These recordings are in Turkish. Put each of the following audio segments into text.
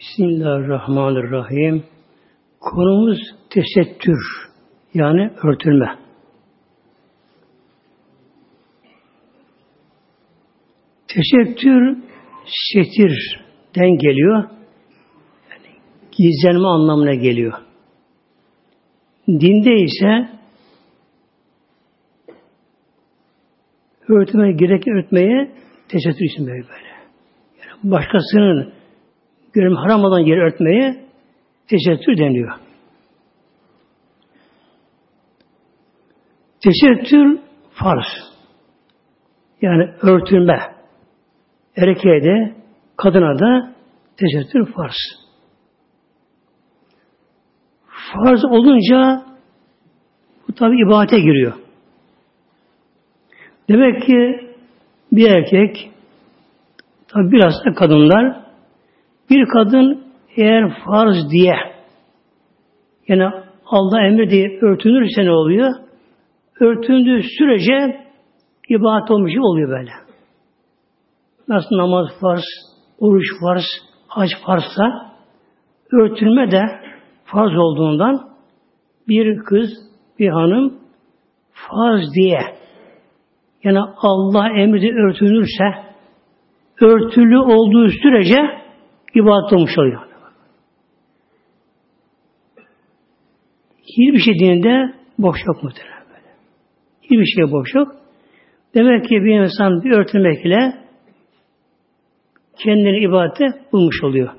Bismillahirrahmanirrahim. Konumuz tesettür. Yani örtülme. Tesettür setirden geliyor. Yani gizlenme anlamına geliyor. Dinde ise örtme gerek örtmeye tesettür isim böyle. Yani başkasının görüm haram olan yeri örtmeye tesettür deniyor. Tesettür farz. Yani örtülme. Erkeğe de kadına da tesettür farz. Farz olunca bu tabi ibadete giriyor. Demek ki bir erkek tabi biraz da kadınlar bir kadın eğer farz diye yani Allah emri diye örtünürse ne oluyor? Örtündüğü sürece ibadet olmuş oluyor böyle. Nasıl namaz farz, oruç farz, hac farzsa örtülme de farz olduğundan bir kız, bir hanım farz diye yani Allah emri örtünürse örtülü olduğu sürece ibadet olmuş oluyor. Hiçbir şey dininde boş yok muhtemelen böyle. Hiçbir şey boş yok. Demek ki bir insan bir örtülmekle kendini ibadete bulmuş oluyor.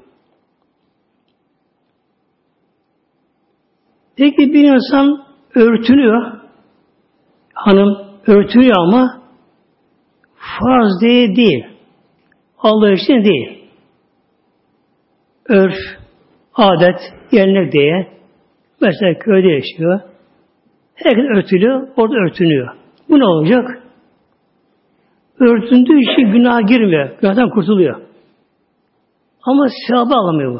Peki bir insan örtünüyor, hanım örtünüyor ama farz diye değil. Allah için değil örf, adet, gelenek diye mesela köyde yaşıyor. Herkes örtülü, orada örtünüyor. Bu ne olacak? Örtündüğü için günah girmiyor. Günahdan kurtuluyor. Ama sevabı alamıyor bu.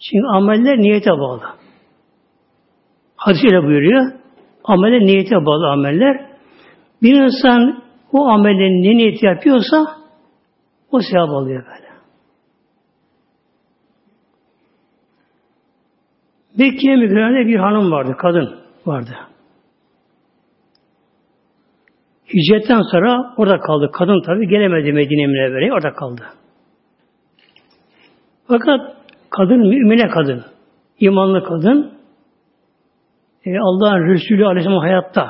Çünkü ameller niyete bağlı. Hadis öyle buyuruyor. Ameller niyete bağlı ameller. Bir insan o amelin ne niyeti yapıyorsa o sevap alıyor böyle. Mekke'ye mükerremede bir hanım vardı, kadın vardı. Hicretten sonra orada kaldı. Kadın tabi gelemedi Medine Münevvere'ye, orada kaldı. Fakat kadın mümine kadın, imanlı kadın, e, Allah'ın Resulü Aleyhisselam hayatta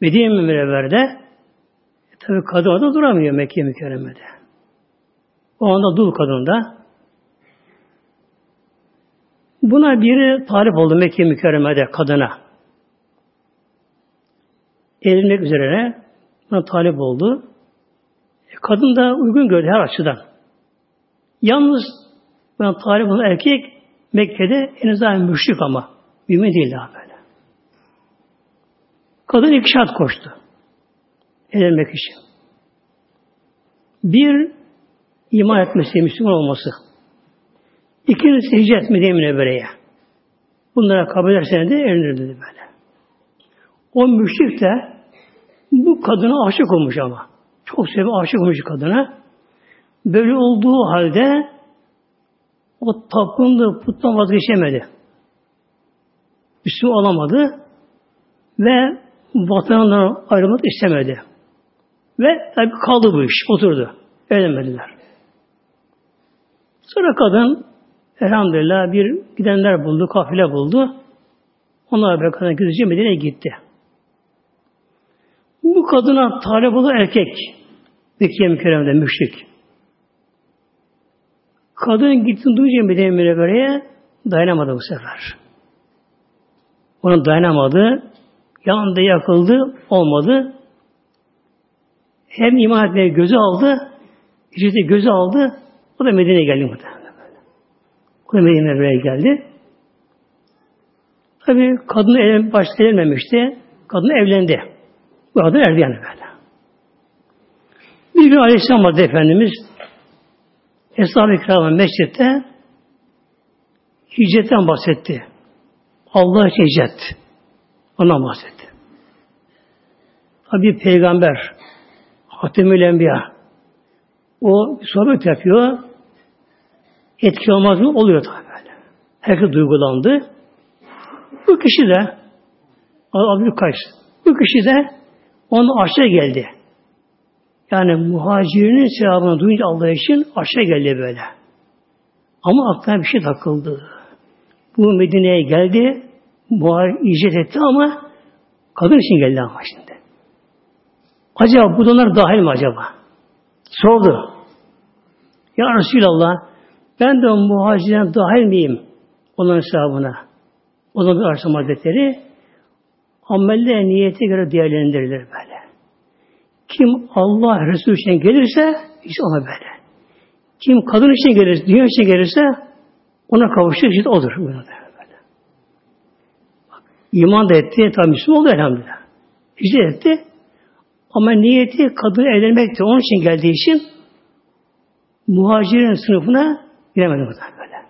Medine Münevvere'de e, tabi kadın orada duramıyor Mekke mükerremede. O anda dul kadın da Buna biri talip oldu Mekke mükerremede kadına. Evlenmek üzere buna talip oldu. E, kadın da uygun gördü her açıdan. Yalnız buna talip olan erkek Mekke'de en azından müşrik ama. Mümin değil daha böyle. Kadın iki şart koştu. Evlenmek için. Bir, iman etmesi, Müslüman olması. İkincisi hicret Medine Münevvere'ye. Bunlara kabul ederseniz de evlenir dedi böyle. O müşrik de bu kadına aşık olmuş ama. Çok sevip aşık olmuş kadına. Böyle olduğu halde o tapındığı puttan vazgeçemedi. Müslüman olamadı ve vatanından ayrılmak istemedi. Ve tabi kaldı bu iş, oturdu. Evlenmediler. Sonra kadın Elhamdülillah bir gidenler buldu, kafile buldu. Onlar kadın gidince Medine'ye gitti. Bu kadına talep olan erkek Mekke mükerremede müşrik. Kadın gitti duyunca Medine Münevvere'ye dayanamadı bu sefer. Ona dayanamadı. Yanında yakıldı. Olmadı. Hem iman etmeye gözü aldı. Hicrete gözü aldı. O da Medine'ye geldi muhtemelen. Medine buraya geldi. Tabi kadın evlen, başta evlenmemişti. Kadın evlendi. Bu kadın erdi yani böyle. Bir gün Aleyhisselam vardı Efendimiz Eshab-ı Kiram'ın mescitte hicretten bahsetti. Allah için hicret. Ondan bahsetti. Tabi peygamber Hatemül Enbiya o sohbet yapıyor. Etki olmaz mı? Oluyor tabi böyle. Herkes duygulandı. Bu kişi de Abdül Kays. Bu kişi de onun aşağı geldi. Yani muhacirinin sevabını duyunca Allah için aşağı geldi böyle. Ama aklına bir şey takıldı. Bu Medine'ye geldi, muhacir etti ama kadın için geldi ama şimdi. Acaba bu donlar dahil mi acaba? Sordu. Ya Resulallah ben de muhacirden dahil miyim onların hesabına? O zaman bir Arşam Hazretleri ameller niyete göre değerlendirilir böyle. Kim Allah Resulü için gelirse işte ona böyle. Kim kadın için gelirse, dünya için gelirse ona kavuşacak işte odur. Böyle. İman da etti, tam Müslüman oldu elhamdülillah. Hicret etti. Ama niyeti kadın evlenmekti. Onun için geldiği için muhacirin sınıfına giremedi bu böyle.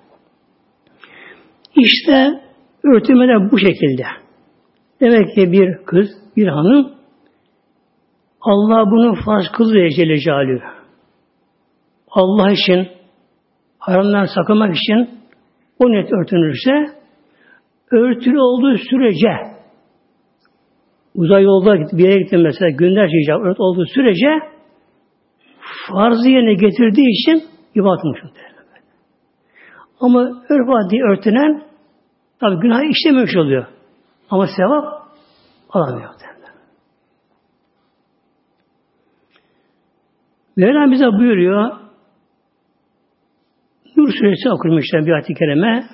İşte örtülmeler bu şekilde. Demek ki bir kız, bir hanım Allah bunu farz kılıyor Celle Celaluhu. Allah için haramdan sakınmak için o net örtünürse örtülü olduğu sürece uzay yolda bir yere gittim mesela günlerce icap olduğu sürece farzı yerine getirdiği için ibadet muhtemelen. Ama örf adli örtünen tabi günah işlememiş oluyor. Ama sevap alamıyor. Mevlam bize buyuruyor Nur suresi okumuşlar bir ayet-i kerime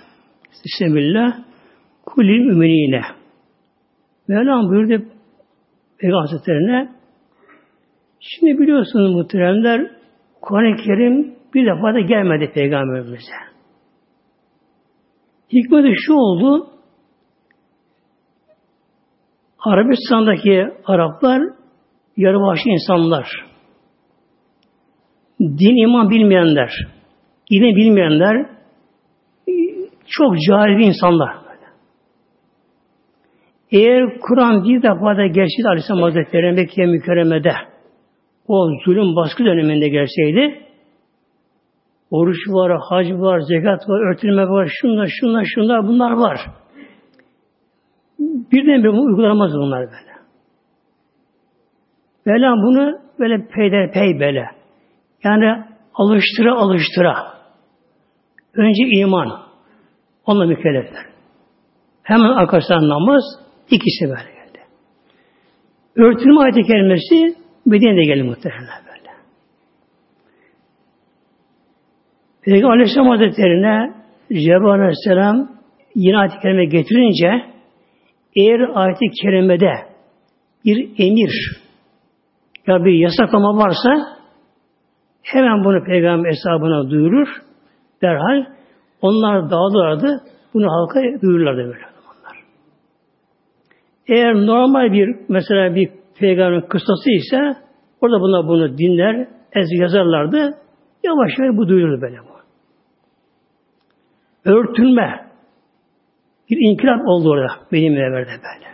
Bismillah kulil müminine Mevlam buyurdu Peygamber Hazretlerine Şimdi biliyorsunuz muhteremler Kur'an-ı Kerim bir defa da gelmedi Peygamberimize. Hikmeti şu oldu Arabistan'daki Araplar yarı vahşi insanlar. Din iman bilmeyenler, ilim bilmeyenler çok cahil insanlar. Eğer Kur'an bir defa da gelseydi Aleyhisselam Hazretleri Mekke mükerremede o zulüm baskı döneminde gelseydi oruç var, hac var, zekat var, örtülme var, şunlar, şunlar, şunlar bunlar var. Birden bir uygulanmaz bunlar böyle. Böyle bunu böyle peyderpey böyle. Yani alıştıra alıştıra. Önce iman. Onunla mükellefler. Hemen arkasından namaz. ikisi böyle geldi. Örtülme ayeti kelimesi Medine'de geldi muhtemelen böyle. Peygamber Aleyhisselam Hazretleri'ne Cebrail Aleyhisselam yine ayet-i kerime getirince eğer ayet-i kerimede bir emir ya bir yasaklama varsa Hemen bunu peygamber hesabına duyurur. Derhal onlar dağılırlardı. Bunu halka duyururlardı böyle onlar. Eğer normal bir mesela bir peygamberin kıssası ise orada bunlar bunu dinler, ez yazarlardı. Yavaş yavaş bu duyulur böyle bu. Örtünme. Bir inkılap oldu orada benim evverde böyle.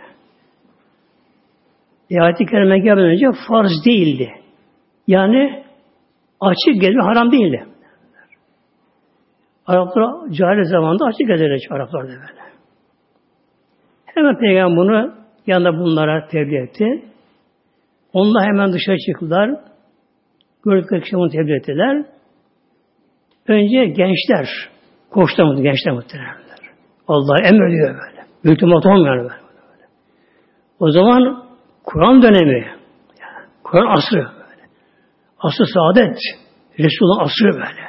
E, ayet-i kerime gelmeden önce farz değildi. Yani açık gelme haram değildi. Araplar cahil zamanında açık gezerek Araplar da böyle. Hemen Peygamber bunu yanında bunlara tebliğ etti. Onlar hemen dışarı çıktılar. Gördükleri kişi tebliğ ettiler. Önce gençler, koştu gençler muhtemelen. Allah emrediyor böyle. Hükümet olmuyor böyle. O zaman Kur'an dönemi, yani Kur'an asrı, Aslı saadet. Resulullah asrı böyle.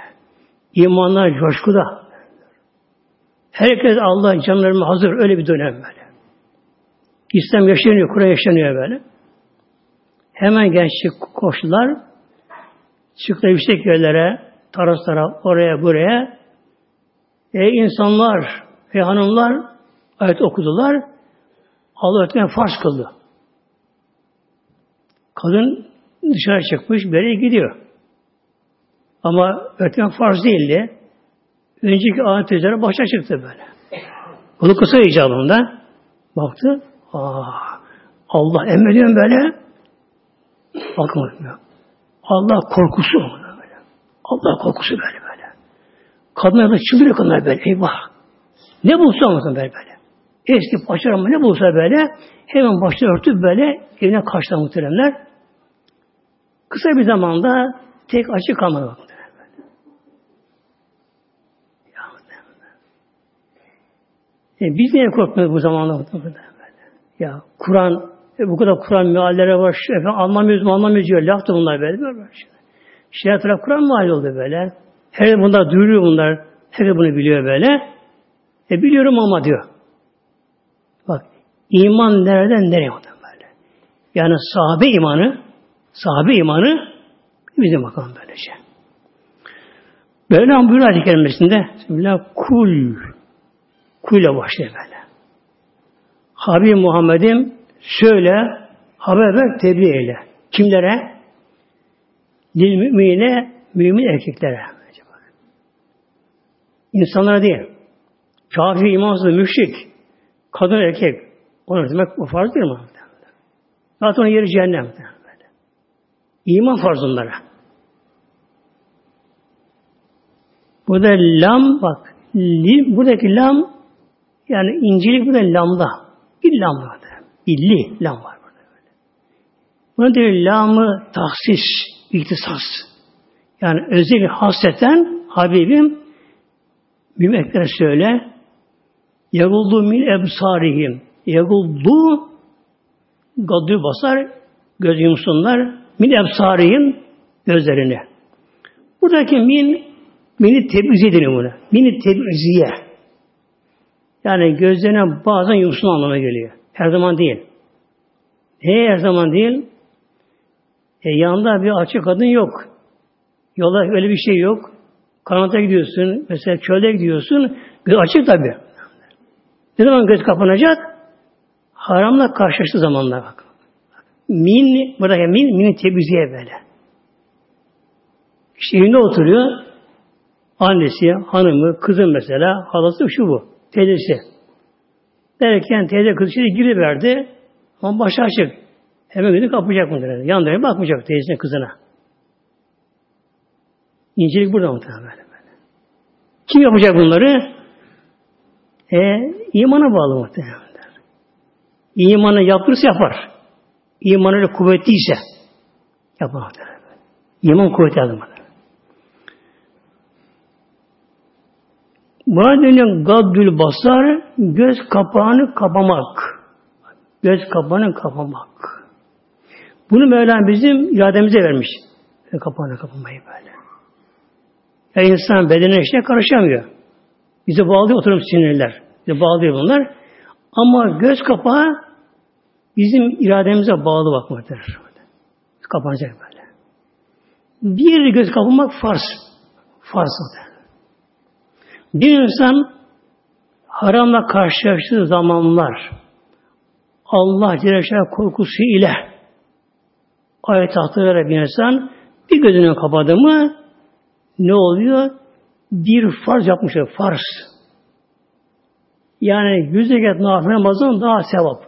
İmanlar coşkuda. Herkes Allah canlarına hazır. Öyle bir dönem böyle. İslam yaşanıyor, Kur'an yaşanıyor böyle. Hemen gençlik koştular. Çıktılar yüksek yerlere, taraslara, oraya, buraya. E insanlar ve hanımlar ayet okudular. Allah ötmen farz kıldı. Kadın dışarı çıkmış, böyle gidiyor. Ama öğretmen farz değildi. Önceki ayet üzere başa çıktı böyle. Bunu kısa icabında baktı. Aa, Allah emrediyor böyle. Bakın Allah korkusu böyle. Allah korkusu böyle. Kadınlar da çıldırıyor kadınlar böyle. Eyvah. Ne bulsa mısın böyle böyle. Eski paçalarımı ne bulsa böyle hemen başını örtüp böyle evine kaçtılar muhteremler. Kısa bir zamanda tek açık kalmadı. Bakın. E, biz niye korkmuyoruz bu zamanda? Ya Kur'an, e, bu kadar Kur'an meallere var, efendim, anlamıyoruz mu anlamıyoruz diyor. Laf da bunlar böyle. böyle. Şeriat taraf Kur'an meali oldu böyle. Her bunlar duyuruyor bunlar. Herkes bunu biliyor böyle. E biliyorum ama diyor. Bak iman nereden nereye böyle. Yani sahabe imanı sahabe imanı bizim bakalım böylece. Böyle buyuruyor ayet-i kerimesinde Bismillah kul kuyla başlıyor böyle. Habib Muhammed'im söyle haber ver tebliğ eyle. Kimlere? Lil mümine mümin erkeklere. İnsanlara değil. Kafir, imansız, müşrik, kadın, erkek. Onu demek bu farz değil mi? Zaten onun yeri cehennem. İman farz onlara. Burada lam bak, li, buradaki lam yani incilik burada lamda. Bir lam var. İlli lam var burada. Böyle. Buna diyor lamı tahsis, ihtisas. Yani özel hasreten Habibim müminlere söyle Yaguldu min ebsarihim. Yaguldu gadü basar göz yumsunlar min ebsarihim gözlerine. Buradaki min mini tebüziye deniyor buna. Mini tebüziye. Yani gözlerine bazen yumsun anlamına geliyor. Her zaman değil. Ne her zaman değil? E, yanında bir açık kadın yok. Yola öyle bir şey yok. Kanata gidiyorsun, mesela çölde gidiyorsun, göz açık tabi. Ne zaman göz kapanacak? Haramla karşılaştığı zamanlar bak. Min, buradaki min, min tebiziye böyle. İşte evinde oturuyor, annesi, hanımı, kızı mesela, halası şu bu, teyzesi. Derken teyze kız içeri giriverdi, ama başı açık. Hemen gidip kapacak mı? Yan bakmayacak teyzesine, kızına. İncelik burada muhtemelen böyle. Kim yapacak bunları? E, imana bağlı muhtemelen. İmanı yaptırırsa yapar. İmanı kuvvetliyse yapar muhtemelen. İman kuvvetli adamı. Buna denilen gaddül basar, göz kapağını kapamak. Göz kapağını kapamak. Bunu Mevlam bizim irademize vermiş. Kapağını kapamayı böyle. Ya insan bedene işte karışamıyor. Bize bağlıyor oturum sinirler. Bize bağlıyor bunlar. Ama göz kapağı bizim irademize bağlı bakmaktır. Kapanacak böyle. Bir göz kapamak farz. Farz Bir insan haramla karşılaştığı zamanlar Allah Celle korkusu ile ayet hatırlayarak bir insan bir gözünü kapadı mı ne oluyor? Bir farz yapmışlar. Farz. Yani yüz rekat nafile namazın daha sevap.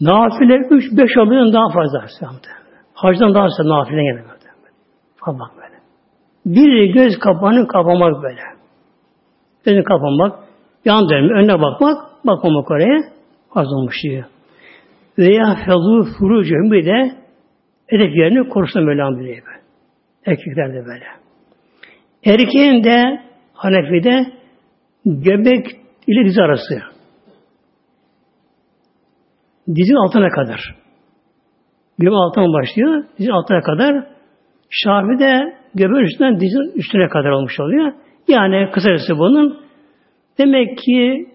Nafile üç, beş alıyorsun daha fazla. Hacdan daha fazla nafile gene. Falan böyle. Bir göz kapağını kapamak böyle. Gözünü kapamak, yan dönme, önüne bakmak, bakmamak oraya az olmuş diyor. Veya fezû furucuhum bir de edep yerini korusun Mevlam diyor. Erkekler de böyle. Erkeğin de Hanefi'de göbek ile diz arası. Dizin altına kadar. Göbek altına başlıyor. Dizin altına kadar. Şafi'de göbeğin üstünden dizin üstüne kadar olmuş oluyor. Yani kısacası bunun demek ki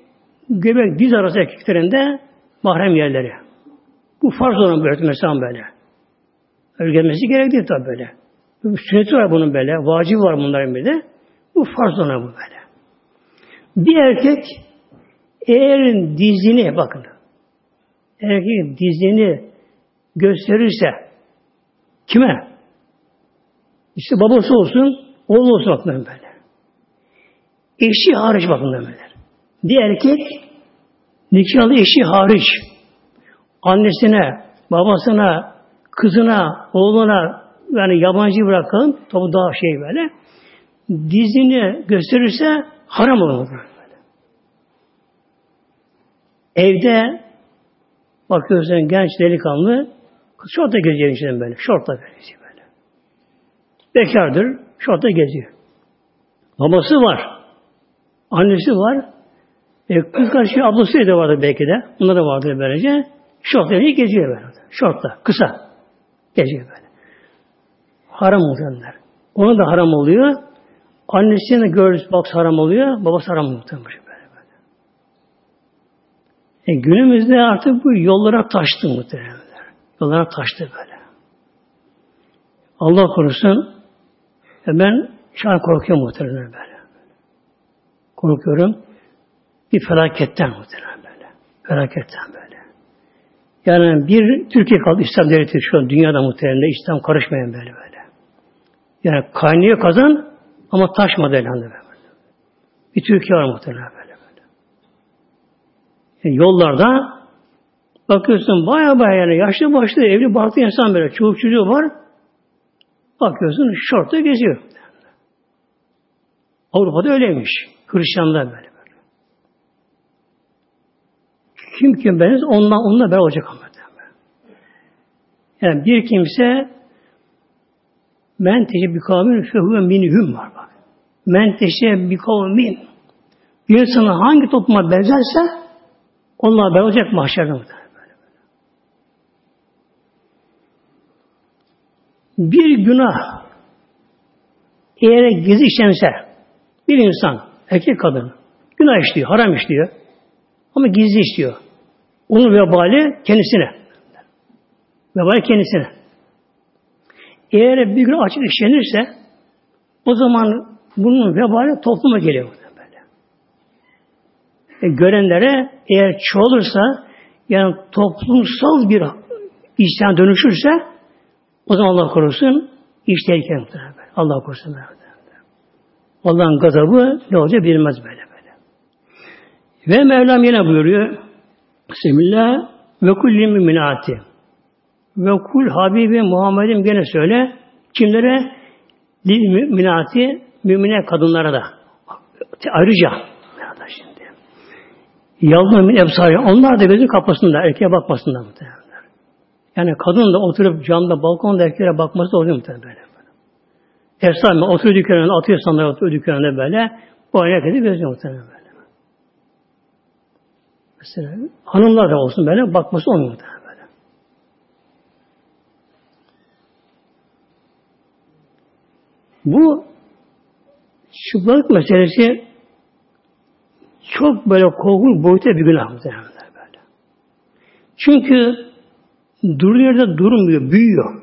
göbek diz arası erkeklerinde mahrem yerleri. Bu farz olan bir mesela böyle. Öyle gelmesi gerek değil tabi böyle. Sünneti var bunun böyle. Vacip var bunların bir de. Bu farz ona bu böyle. Bir erkek eğer dizini bakın erkek dizini gösterirse kime? İşte babası olsun, oğlu olsun bakın böyle. Eşi hariç bakın böyle. Bir erkek nikahlı eşi hariç annesine, babasına, kızına, oğluna yani yabancı bırakalım. Tabi daha şey böyle. dizini gösterirse haram olur. Evde bakıyorsun genç delikanlı şorta geziyor içinden böyle. Şortla geziyor böyle. Bekardır. Şortla geziyor. Babası var. Annesi var. E, kız kardeşi ablası da vardı belki de. Bunlar da vardı böylece. Şortla geziyor böyle. Şortla. Kısa. Geziyor böyle. Haram muhtemelen. Ona da haram oluyor. Annesinin de gördüğü bak haram oluyor. Babası haram muhtemelen. Böyle böyle. E, günümüzde artık bu yollara taştı muhtemelen. Yollara taştı böyle. Allah korusun. E ben şu an korkuyorum muhtemelen böyle. Korkuyorum. Bir felaketten muhtemelen böyle. Felaketten böyle. Yani bir Türkiye kaldı İslam devleti şu an dünyada muhtemelen İslam karışmayan böyle böyle. Yani kaynıyor kazan ama taşmadı elhamdülillah. Bir Türkiye var muhtemelen böyle böyle. Yani yollarda bakıyorsun baya baya yani yaşlı başlı evli barklı insan böyle çocuk çocuğu var. Bakıyorsun şortta geziyor. Avrupa'da öyleymiş. Hristiyanlar böyle böyle. Kim kim beniz ondan onunla beraber olacak ama. Yani bir kimse men teşe bir kavmin fehuve minhum var bak. Men teşe bir kavmin bir insana hangi topluma benzerse onunla beraber olacak mahşerde. Bir günah eğer gizli işlense bir insan, erkek kadın günah işliyor, haram işliyor ama gizli işliyor. Onun vebali kendisine. Vebali kendisine. Eğer bir gün açık işlenirse o zaman bunun vebali topluma geliyor. Böyle. E, görenlere eğer çoğalırsa yani toplumsal bir işten dönüşürse o zaman Allah korusun iş tehlikeli muhtemelen. Allah korusun. Allah'ın gazabı ne olacak bilmez böyle böyle. Ve Mevlam yine buyuruyor Bismillah ve kulli müminati ve kul Habibi Muhammed'im gene söyle kimlere? Lil müminati mümine kadınlara da. Ayrıca şimdi. Yalma min ebsari. Onlar da gözün kapısında. Erkeğe bakmasınlar muhtemelen. Yani kadın da oturup camda, balkonda erkeğe bakması da oluyor muhtemelen böyle. Efsane oturuyor dükkanında, atıyor sandalye oturuyor dükkanında böyle. Bu edip gözüyor muhtemelen böyle. Mesela hanımlar da olsun böyle bakması olmuyor muhtemelen böyle. Bu çıplaklık meselesi çok böyle korkunç boyuta bir günah böyle. Çünkü durduğu yerde durmuyor, büyüyor.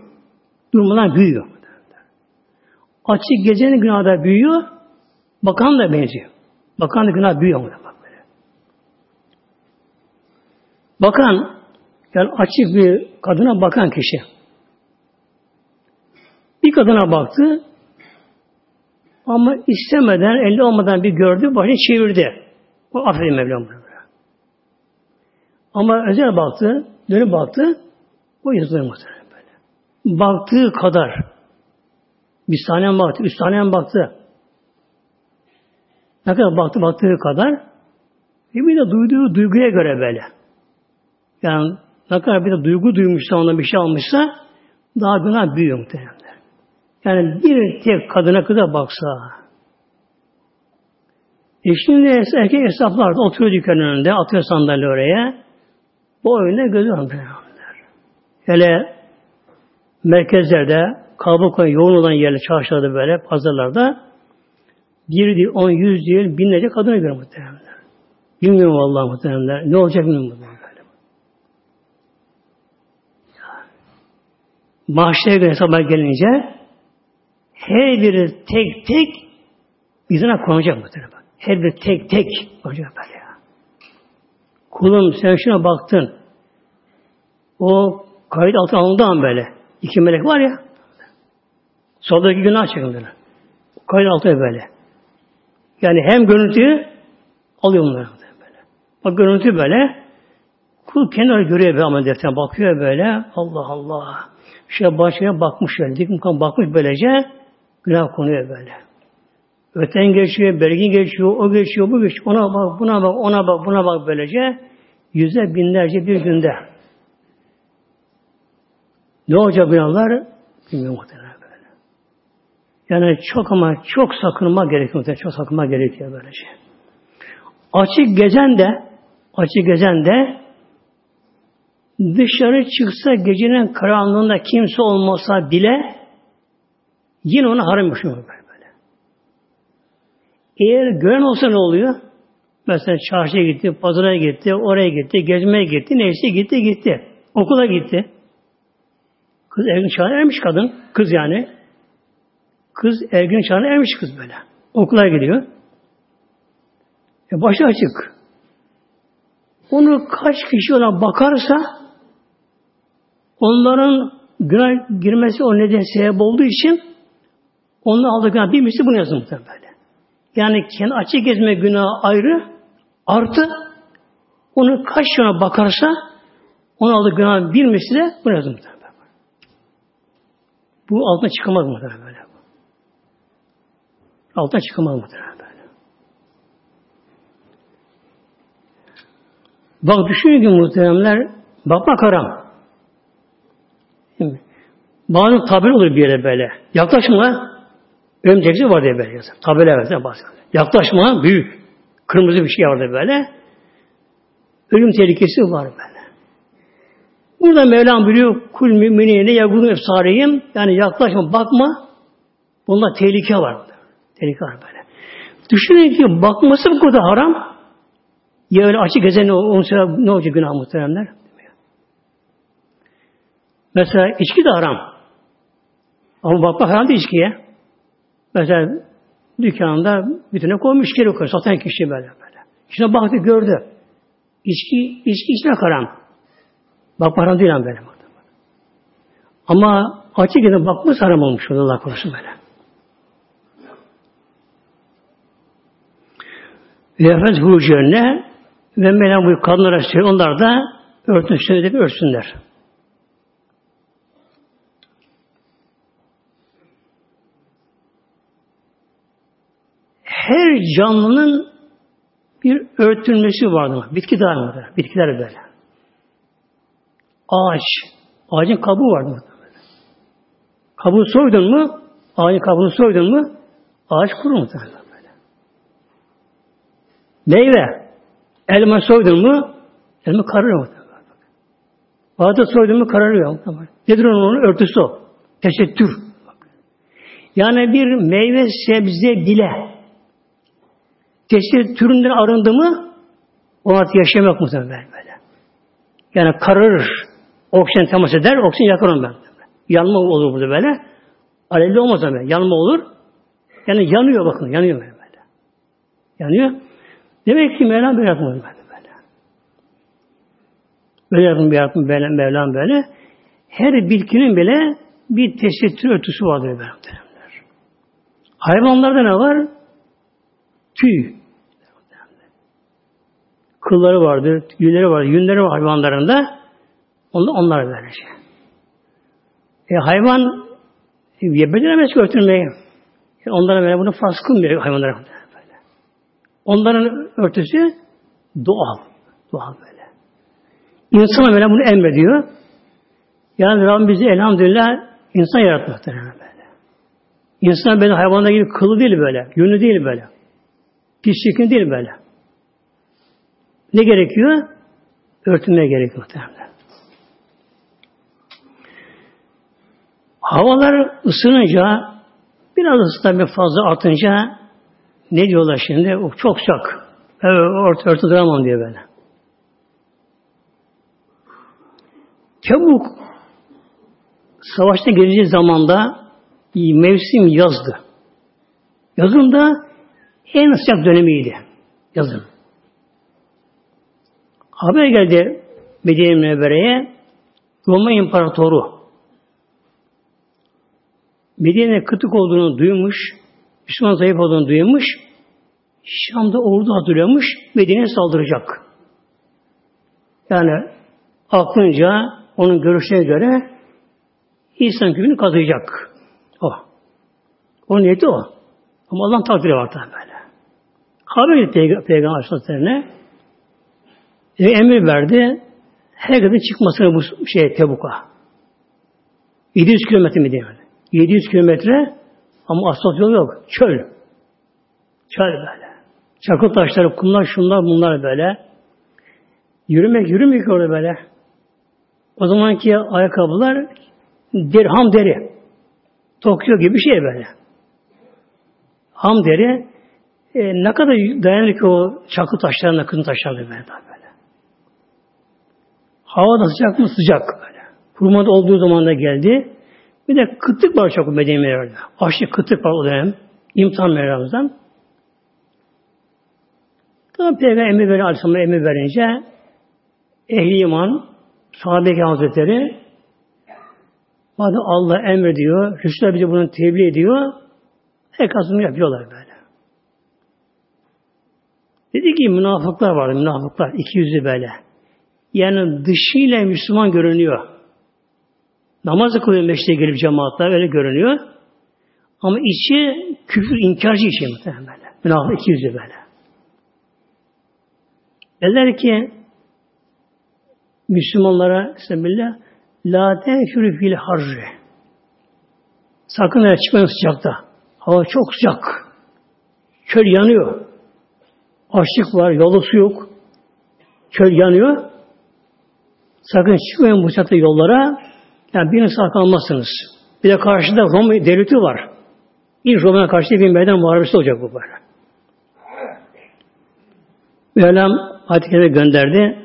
Durmadan büyüyor. Açık gecenin günahı da büyüyor, bakan da benziyor. Bakan da günah büyüyor. Bak böyle. Bakan, yani açık bir kadına bakan kişi. Bir kadına baktı, ama istemeden, elde olmadan bir gördü, başını çevirdi. O affedin Mevlam. Ama özel baktı, dönüp baktı, o muhtemelen böyle. Baktığı kadar bir saniye baktı, üç saniye baktı. Ne kadar baktı, baktığı kadar. Bir de duyduğu duyguya göre böyle. Yani ne kadar bir de duygu duymuşsa, ona bir şey almışsa daha günah büyüyor muhtemelen. Yani bir tek kadına kadar baksa. E şimdi erkek hesaplar oturuyor dükkanın önünde, atıyor sandalye oraya. Bu oyunda gözü anlıyor. Hele merkezlerde, kalabalık yoğun olan yerler, çarşılarda böyle, pazarlarda bir değil, on, yüz değil, binlerce kadına göre muhtemelen. Bilmiyorum Allah muhtemelen. Ne olacak bilmiyorum böyle. Mahşere göre hesaba gelince her biri tek tek yüzüne konacak muhtemelen. Her biri tek tek konacak böyle. Kulum sen şuna baktın. O kayıt altına alındığı böyle. İki melek var ya. Soldaki günah çekildiler. Kayıt altına böyle. Yani hem görüntüyü alıyor bunlar böyle. Bak görüntü böyle. Kul kendi görüyor böyle ama defterine bakıyor böyle. Allah Allah. Şöyle başına bakmış şöyle. Dikim bakmış böylece günah konuyor böyle. Öten geçiyor, belgin geçiyor, o geçiyor, bu geçiyor. Ona bak, buna bak, ona bak, buna bak böylece. Yüze binlerce bir günde. Ne olacak günahlar? Bilmiyorum muhtemelen böyle. Yani çok ama çok sakınma gerekiyor. Çok sakınma gerekiyor böylece. Açık gezen de açık gezen de dışarı çıksa gecenin karanlığında kimse olmasa bile yine ona haram yaşıyor böyle. Eğer gören olsa ne oluyor? Mesela çarşıya gitti, pazara gitti, oraya gitti, gezmeye gitti, neyse gitti gitti. Okula gitti. Kız ergin çağına ermiş kadın. Kız yani. Kız ergin çağına ermiş kız böyle. Okula gidiyor. E başı açık. Onu kaç kişi ona bakarsa onların günah girmesi o neden sebep olduğu için onun aldığı günah bir misli bunu yazın böyle. Yani kendi açık gezme günahı ayrı artı onu kaç yana bakarsa onun aldığı günah bir misli de bunu yazın Bu altına çıkamaz mı böyle? Altına çıkamaz mı böyle? Bak düşünün ki muhteremler bakmak haram. Bazı tabela olur bir yere böyle. Yaklaşma örümcekçi var diye böyle. Tabela bazen. Yaklaşma büyük. Kırmızı bir şey vardı böyle. Ölüm tehlikesi var böyle. Burada Mevlam biliyor kul müminine yagulun efsareyim yani yaklaşma bakma bunda tehlike var. Tehlike var böyle. Düşünün ki bakması bu kadar haram. Ya öyle açık gezen onun sonra ne olacak günah muhteremler? Mesela içki de haram. Ama bakmak haram değil içkiye. Mesela dükkanda bütüne koymuş içki koyuyor. Satan kişi böyle böyle. İçine baktı gördü. İçki, içki içine haram. Bak haram değil ama böyle. Ama açık gezen bakması haram olmuş. Allah korusun böyle. Nefes hurucu önüne ve Mevlam bu kadınlara söylüyor. Onlar da örtünsün de Her canlının bir örtülmesi vardır. Bitki daha vardır. Bitkiler böyle. Ağaç. Ağacın kabuğu vardır. Kabuğu soydun mu, ağacın kabuğunu soydun mu, ağaç kurur muhtemelen. Meyve. Elma soydun mu elma kararıyor. Bağda soydun mu kararıyor. Nedir onun örtüsü o? Tesettür. Yani bir meyve, sebze, bile tesettüründen arındı mı o artık yaşamak muhtemelen böyle. Yani kararır. Oksijen temas eder, oksijen yakar onu ben. Yanma olur burada böyle. Alevli olmaz ama yanma olur. Yani yanıyor bakın, yanıyor böyle. Yanıyor. Demek ki Mevlam böyle yapmadı böyle. Böyle yapın, böyle yapın, böyle, Mevlam böyle. Her bitkinin bile bir tesettür örtüsü vardır böyle. Hayvanlarda ne var? Tüy. Kılları vardır, tüyleri vardır, yünleri var hayvanlarında. Onlar, onlar böyle şey. E, hayvan e, beceremez ki örtülmeyi. Yani onlara böyle bunu farz kılmıyor hayvanlara. Onların örtüsü doğal. Doğal böyle. İnsana böyle bunu emrediyor. Yani Rabbim bizi elhamdülillah insan yarattı muhtemelen böyle. İnsan böyle hayvanlar gibi kılı değil böyle. Yönü değil böyle. Pislikin değil böyle. Ne gerekiyor? Örtünmeye gerekiyor muhtemelen. Havalar ısınınca biraz ısı tabi fazla artınca ne diyorlar şimdi? O çok sıcak. Evet, orta orta duramam diyor böyle. Tebuk savaşta geleceği zamanda mevsim yazdı. Yazın da en sıcak dönemiydi. Yazın. Haber geldi Medine Münevvere'ye Roma İmparatoru Medine kıtık olduğunu duymuş, Müslüman zayıf olduğunu duymuş. Şam'da ordu hazırlamış. Medine'ye saldıracak. Yani aklınca onun görüşüne göre İslam kübünü kazıyacak. O. O niyeti o. Ama Allah'ın takdiri var tabi böyle. Haber etti Peygamber, Aleyhisselatü'ne. E, emir verdi. Herkesin çıkmasını bu şey Tebuk'a. 700 kilometre mi diyor? 700 kilometre ama asfalt yol yok. Çöl. Çöl böyle. Çakıl taşları, kumlar, şunlar, bunlar böyle. Yürümek, yürümek orada böyle. O zamanki ayakkabılar dirham deri. Tokyo gibi bir şey böyle. Ham deri e, ne kadar dayanır ki o çakıl taşlarına, kızın taşlarına böyle. Hava da sıcak mı? Sıcak böyle. Olduğu zaman da geldi. Bir de kıtlık var çok Medine Mevla'da. Aşırı kıtlık var o dönem. İmtihan Mevla'mızdan. Tamam Peygamber emir verince, Aleyhisselam emir verince ehli iman, sahabe hazretleri madem Allah emrediyor, Resulullah bize bunu tebliğ ediyor, herkes bunu yapıyorlar böyle. Dedi ki münafıklar vardı, münafıklar, iki yüzlü böyle. Yani dışıyla Müslüman görünüyor. Namazı kılıyor meşte gelip cemaatler öyle görünüyor. Ama içi küfür inkarcı içi muhtemelen böyle. Münafık iki yüzlü böyle. Derler ki Müslümanlara Bismillah La tenfürü fil harri Sakın öyle çıkmayın sıcakta. Hava çok sıcak. Çöl yanıyor. Açlık var, yolu su yok. Çöl yanıyor. Sakın çıkmayın bu sıcakta yollara. Yani bir insan kalmazsınız. Bir de karşıda Roma devleti var. İlk Roma'ya karşı bir meydan muharebesi olacak bu böyle. Mevlam ayet gönderdi.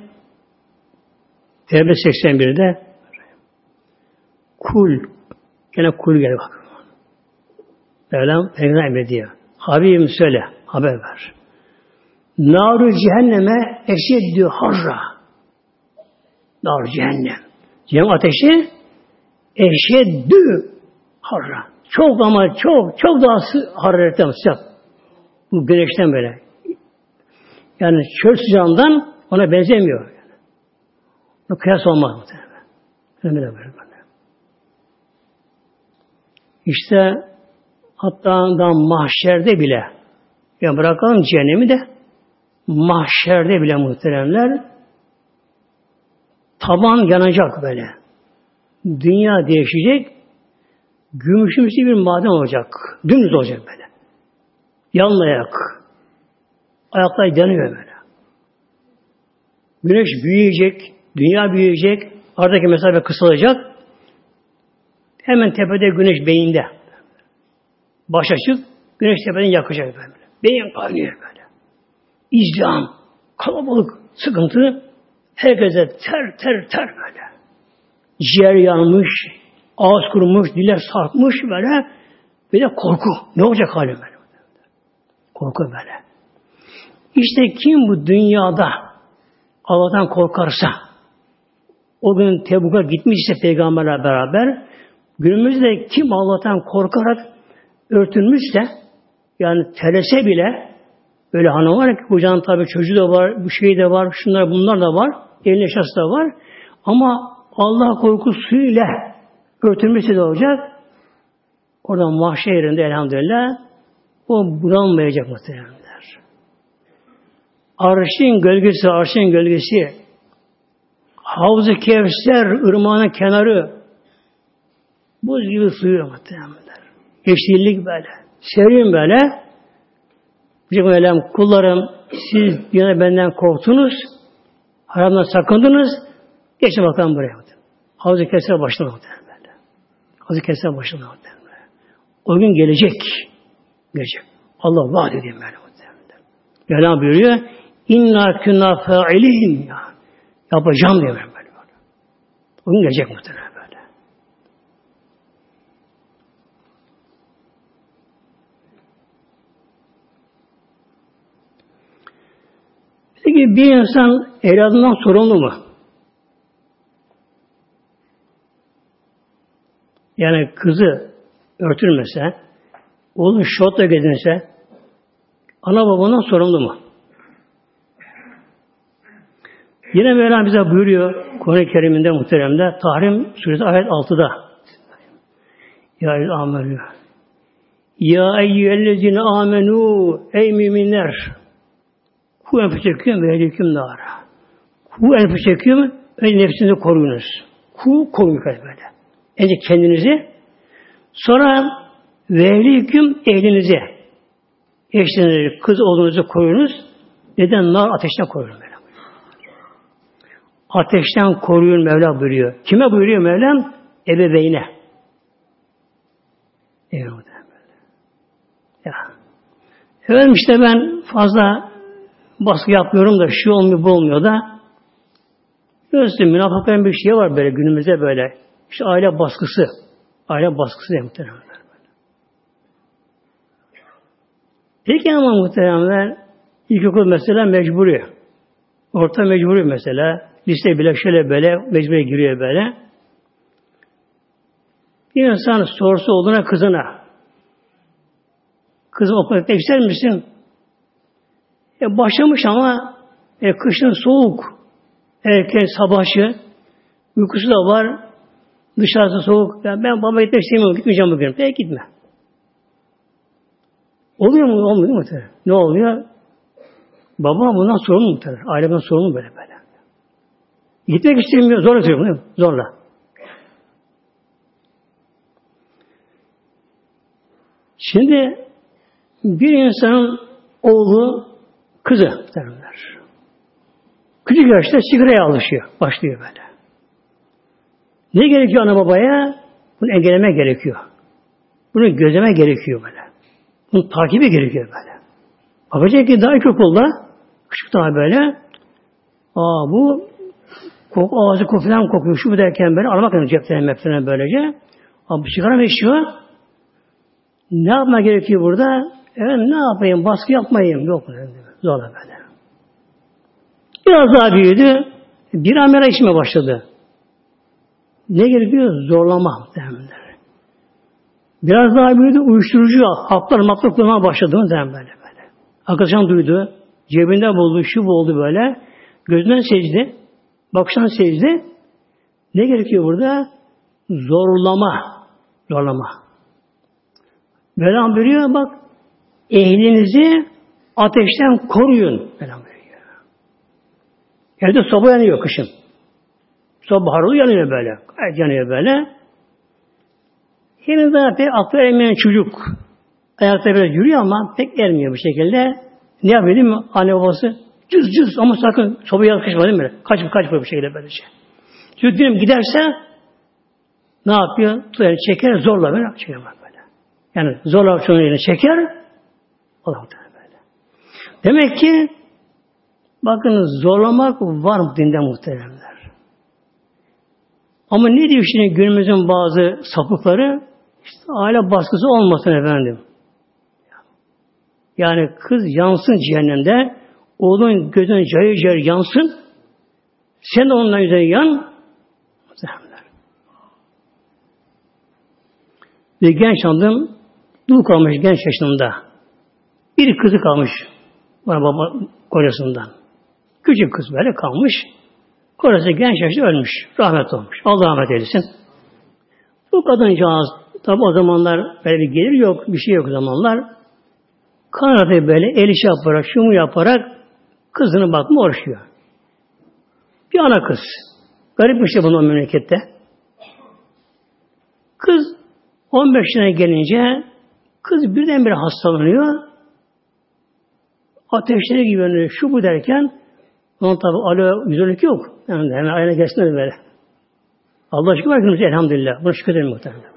Tevbe 81'de kul gene kul gel bak. Mevlam peygamber emrediyor. Habibim söyle, haber ver. Naru cehenneme eşeddü harra. Naru cehennem. Cehennem ateşi eşeddü harra. Çok ama çok, çok daha hararetten sıcak. Bu güneşten böyle. Yani çöl sıcağından ona benzemiyor. Bu kıyas olmaz muhtemelen. Öyle böyle böyle. İşte hatta da mahşerde bile ya bırakalım cehennemi de mahşerde bile muhteremler taban yanacak böyle. Dünya değişecek. Gümüşümsü bir maden olacak. Dümdüz olacak böyle. Yanlayak. Ayaklar yanıyor böyle. Güneş büyüyecek, dünya büyüyecek, aradaki mesafe kısalacak. Hemen tepede güneş beyinde. Baş açık, güneş tepeden yakacak böyle. Beyin kaynıyor böyle. İzdiham, kalabalık, sıkıntı, herkese ter ter ter böyle. Ciğer yanmış, ağız kurumuş, diller sarkmış böyle. Bir de korku. Ne olacak halim böyle? Korku böyle. İşte kim bu dünyada Allah'tan korkarsa, o gün Tebuk'a gitmişse peygamberle beraber, günümüzde kim Allah'tan korkarak örtünmüşse, yani telese bile, böyle hanım var ki kucağın tabi çocuğu da var, bu şey de var, şunlar bunlar da var, elin eşyası da var. Ama Allah korkusuyla örtülmesi de olacak. Oradan mahşer yerinde elhamdülillah o bulanmayacak muhtemelen. Arşın gölgesi, arşın gölgesi, Havz-ı Kevser, ırmağının kenarı, buz gibi suyu muhtemelenler. Yeşillik böyle. Serin böyle. Bizim Mevlam kullarım siz yine benden korktunuz, haramdan sakındınız, geçin bakalım buraya. Havz-ı Kevser başına muhtemelen. Havz-ı Kevser başına muhtemelen. O gün gelecek. Gelecek. Allah vaat ediyor böyle muhtemelen. Mevlam buyuruyor, İnna künna fa'ilin ya. Yapacağım diyor böyle. böyle. Bugün gelecek muhtemelen böyle. Peki bir insan evladından sorumlu mu? Yani kızı örtülmese, oğlun şortla gezinse, ana babanın sorumlu mu? Yine Mevlam bize buyuruyor Kur'an-ı Kerim'inde muhteremde Tahrim suresi ayet 6'da. Ya amelü. Ya eyyühellezine amenu ey müminler ku enfüseküm ve ehlüküm nara. Ku enfüseküm ve nefsinizi koruyunuz. Ku koruyun böyle. Önce kendinizi sonra ve ehlüküm ehlinizi eşlerinizi, kız oğlunuzu koruyunuz. Neden? Nar ateşten koruyun Mevla. Ateşten koruyun Mevla buyuruyor. Kime buyuruyor Mevlam? Ebeveyne. Evet. Ya. Efendim işte ben fazla baskı yapmıyorum da şu olmuyor bu olmuyor da Gözlü münafıkların bir şey var böyle günümüzde böyle. İşte aile baskısı. Aile baskısı diye muhteremler. Peki ama muhteremler ilkokul mesela mecburi. Orta mecburi mesela. Lise bile şöyle böyle mecburi giriyor böyle. Bir insan sorusu olduğuna kızına Kızım okula gitmek ister misin? E, başlamış ama e, kışın soğuk. Erken sabahçı. Uykusu da var. Dışarısı soğuk. Ya ben baba gitmek istemiyorum. Gitmeyeceğim bugün. Peki gitme. Oluyor mu? Olmuyor mu? Ne oluyor? Baba bundan sorumlu muhtemelen. Aile bundan sorumlu böyle böyle. Gitmek istemiyor. Zorla söylüyor. Zorla. Şimdi bir insanın oğlu, kızı derler. Küçük yaşta sigaraya alışıyor. Başlıyor böyle. Ne gerekiyor ana babaya? Bunu engelleme gerekiyor. Bunu gözleme gerekiyor böyle. Bunu takibi gerekiyor böyle. Bakacak ki daha ilkokulda küçük daha böyle aa bu kok, ağzı kokulan kokuyor. Şu bu derken böyle aramak gerekecek ceplerine böylece. Aa bu sigara mı içiyor? Ne yapma gerekiyor burada? Evet ne yapayım? Baskı yapmayayım. Yok. Zorla böyle. Biraz daha büyüdü. Bir amera içme başladı. Ne gerekiyor? Zorlama. Derler. Biraz daha büyüdü. Uyuşturucu haplar maplar kullanmaya başladı. Derler böyle böyle. Arkadaşan duydu. Cebinde buldu. Şu buldu böyle. Gözünden secdi. Bakıştan secdi. Ne gerekiyor burada? Zorlama. Zorlama. Mevlam buyuruyor bak ehlinizi ateşten koruyun. Evde soba yanıyor kışın. Soba harlı yanıyor böyle. Gayet yanıyor böyle. Henüz daha pek aklı ermeyen çocuk ayakta biraz yürüyor ama pek ermiyor bu şekilde. Ne yapıyor değil mi? Anne babası cız cız ama sakın sobaya yakışma değil mi? Kaçıp kaçıp bu şekilde böylece. Çocuk diyelim giderse ne yapıyor? Yani çeker zorla böyle çeker böyle. Yani zorla çocuğunu çeker Allah böyle. Demek ki bakın zorlamak var mı dinde muhteremler. Ama ne diyor şimdi günümüzün bazı sapıkları? İşte aile baskısı olmasın efendim. Yani kız yansın cehennemde, oğlun gözün cayır cayır yansın, sen de ondan üzerine yan, muhteremler. Ve genç hanım dul kalmış genç yaşında. Bir kızı kalmış bana baba kocasından. Küçük kız böyle kalmış. Kocası genç yaşta ölmüş. Rahmet olmuş. Allah rahmet eylesin. Bu kadıncağız tabi o zamanlar böyle bir gelir yok, bir şey yok o zamanlar. Kanatı böyle el işi yaparak, şunu yaparak kızını bakma uğraşıyor. Bir ana kız. Garip bir şey bunun memlekette. Kız 15 yaşına gelince kız birdenbire hastalanıyor ateşleri gibi yani şu bu derken onun tabi alo güzellik yok. Yani hemen ayna gelsin böyle. Allah şükür var elhamdülillah. Buna şükür edelim muhtemelen.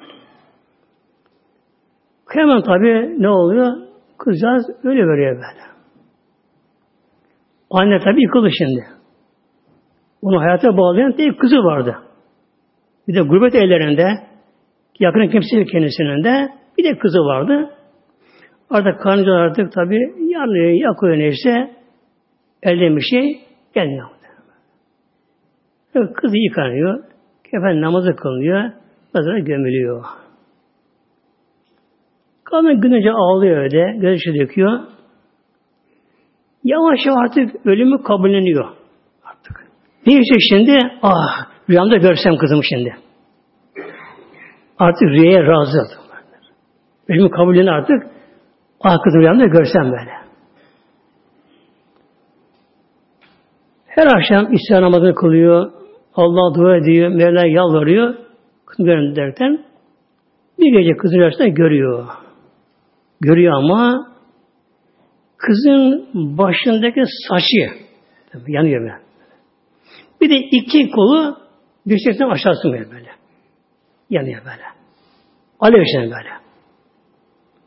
Hemen tabi ne oluyor? Kızcağız öyle veriyor böyle. Anne tabi yıkıldı şimdi. Onu hayata bağlayan tek kızı vardı. Bir de gurbet ellerinde yakın kimse kendisinin de bir de kızı vardı. Artık karıncalar artık tabi yanıyor, yakıyor neyse elde bir şey gelmiyor. Kızı yıkanıyor, kefen namazı kılınıyor, nazara gömülüyor. Kadın günece ağlıyor öyle, gözyaşı döküyor. Yavaş yavaş artık ölümü kabulleniyor. Artık. Neyse şimdi, ah rüyamda görsem kızımı şimdi. Artık rüyaya razı. Ölümün kabulünü artık kızım rüyamda görsem böyle. Her akşam isyan namazını kılıyor. Allah dua ediyor. Mevla yalvarıyor. Kızım derken bir gece kızın rüyasında görüyor. Görüyor ama kızın başındaki saçı yanıyor böyle. Bir de iki kolu dirsekten aşağısı böyle. Yanıyor böyle. Alev içinde böyle.